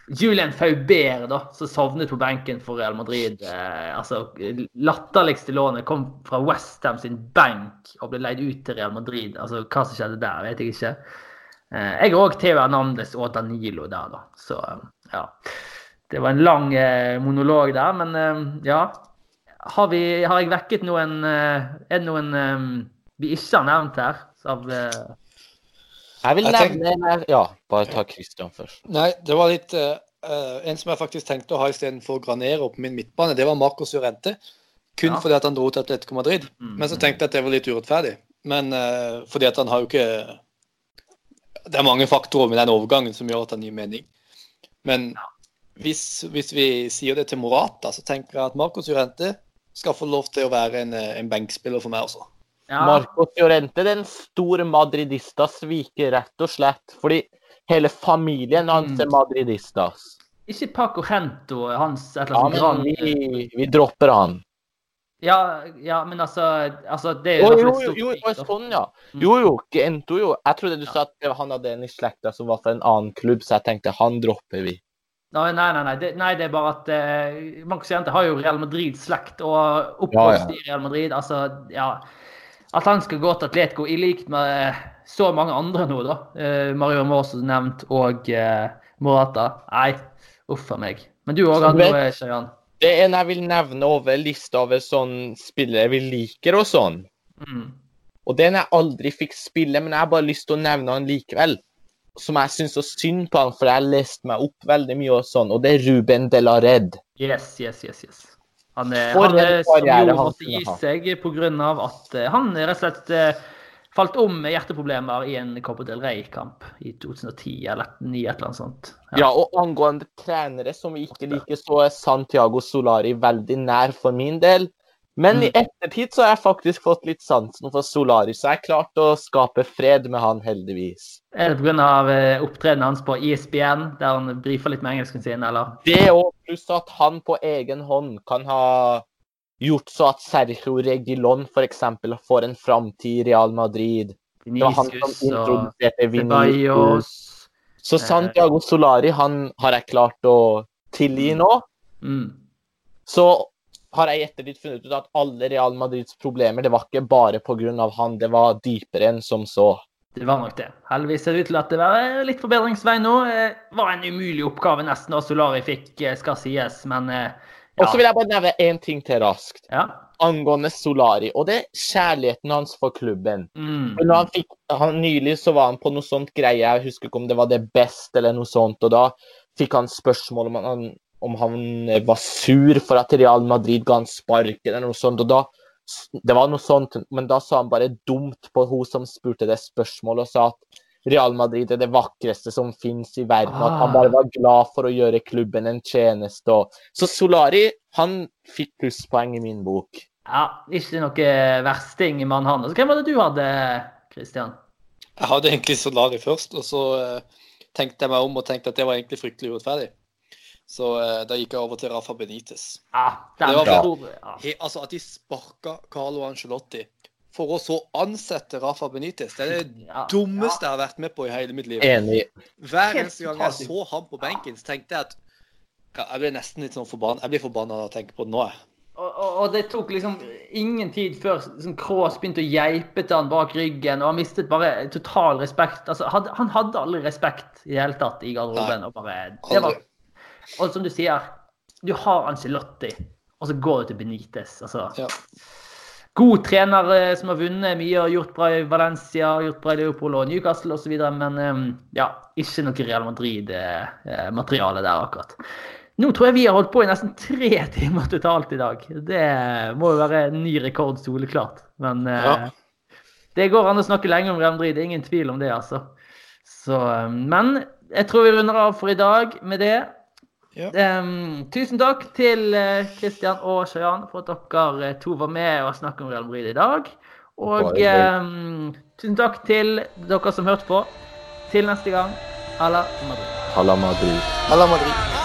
Julian Fauber, da, som sovnet på benken for Real Madrid. Eh, altså, Latterligste lånet kom fra Westham sin benk og ble leid ut til Real Madrid. Altså, Hva som skjedde der, vet jeg ikke. Eh, jeg har òg Theo Hernandez og Danilo der, da. Så ja. Det var en lang eh, monolog der, men eh, ja. Har, vi, har, jeg vekket noen eh, Er det noen vi ikke har nevnt her? Av, jeg vil nevne Ja, bare ta Christian først. Nei, det var litt uh, En som jeg faktisk tenkte å ha istedenfor Granero på min midtbane, det var Marcos Urente. Kun ja. fordi at han dro til Atletico Madrid. Mm. Men så tenkte jeg at det var litt urettferdig. Men uh, fordi at han har jo ikke Det er mange faktorer med den overgangen som gjør at han gir mening. Men ja. Hvis, hvis, vi sier det til Morata, så tenker jeg at Marcos Llorente skal få lov til å være en, en benkspiller for meg også. Ja. Marcos Llorente den store madridista sviker rett og slett. Fordi hele familien hans mm. er madridistas. Ikke Paco Hento, hans et eller annet ja, men vi, vi, dropper han. Ja, ja men altså, altså Det er jo, oh, jo, jo, jo, jo, sånn, ja. Mm. Jo, jo, Gento, jo. Jeg trodde du ja. sa at han hadde en i slekta som var fra en annen klubb, så jeg tenkte han dropper vi. Nei, nei, nei. Det, nei, det er bare at uh, Marcus Jente har jo Real Madrid-slekt og oppvokst ja, ja. i Real Madrid. Altså, ja at han skal gå til Atletico, i likt med eh, så mange andre nå, da. Eh, Mario Mors nevnt, og eh, Morata. Nei, uff a meg. Men du òg hadde noe, Shayan? Det er en jeg vil nevne over lista over sånn spillere vi liker og sånn. Mm. Og det er en jeg aldri fikk spille, men jeg har bare lyst til å nevne han likevel. Som jeg syns så synd på han, for jeg har lest meg opp veldig mye og sånn, og det er Ruben de la Red. Yes, yes, yes, yes. Han, han som jo måtte gi seg pga. at eh, han rett og slett eh, falt om med hjerteproblemer i en Copa del Rey-kamp i 2010 eller 2009, et eller annet sånt. Ja. ja, og angående trenere som vi ikke liker, så er Santiago Solari veldig nær for min del. Men mm. i ettertid så har jeg faktisk fått litt sansen for Solaris, jeg har klart å skape fred med han, heldigvis. Er det pga. Eh, opptredenen hans på ISBN, e der han brifer litt med engelsken sin, eller? Det òg, pluss at han på egen hånd kan ha gjort så at Sergio Regilon f.eks. får en framtid i Real Madrid. Vinicius og Ceballos. Så Santiago Solari, han har jeg klart å tilgi nå. Mm. Så har jeg i ettertid funnet ut at alle Real Madrids problemer det var ikke bare pga. han, det var dypere enn som så. Det var nok det. Heldigvis ser det ut til at det var litt forbedringsvei nå. Det eh, var en umulig oppgave nesten da Solari fikk, eh, skal sies, men eh, ja. Og så vil jeg bare nevne én ting til raskt. Ja. Angående Solari. Og det er kjærligheten hans for klubben. Mm. Når han fikk, han, nylig så var han på noe sånt greie, jeg husker ikke om det var det best eller noe sånt. Og da fikk han spørsmål om han om han var sur for at Real Madrid ga han sparken eller noe sånt. og da det var noe sånt, men da sa han bare dumt på hun som spurte det spørsmålet, og sa at Real Madrid er det vakreste som finnes i verden. Ah. At han bare var glad for å gjøre klubben en tjeneste. Så Solari han fikk plusspoeng i min bok. Ja, ikke noe versting med han. Så hvem var det du hadde, Christian? Jeg hadde egentlig Solari først, og så uh, tenkte jeg meg om og tenkte at det var egentlig fryktelig urettferdig. Så eh, da gikk jeg over til Rafa Benitez. Ja, det var for, ja. altså At de sparka Carlo Angelotti for å så ansette Rafa Benitez, det er det ja, dummeste ja. jeg har vært med på i hele mitt liv. Enig. Hver eneste gang jeg så ham på benken, så tenkte jeg at Jeg ble nesten litt sånn forbanna. Jeg blir forbanna av å tenke på det nå, jeg. Og, og, og, det tok liksom ingen tid før sånn Cross begynte å geipe til han bak ryggen, og han mistet bare total respekt. Altså, had, han hadde aldri respekt i det hele tatt i garderoben. og bare, det var og som du sier, du har Angelotti, og så går du til Benitez. Altså. Ja. God trener eh, som har vunnet mye og gjort bra i Valencia, gjort bra i Leopold og Newcastle osv. Men eh, ja, ikke noe Real Madrid-materiale der akkurat. Nå tror jeg vi har holdt på i nesten tre timer totalt i dag. Det må jo være en ny rekord, soleklart. Men eh, ja. det går an å snakke lenge om Real Madrid, ingen tvil om det, altså. Så, men jeg tror vi runder av for i dag med det. Ja. Um, tusen takk til Kristian uh, og Shayan for at dere uh, to var med og snakket om Real Madrid i dag. Og um, tusen takk til dere som hørte på. Til neste gang, Hala Madrid. Hala Madrid. Hala Madrid.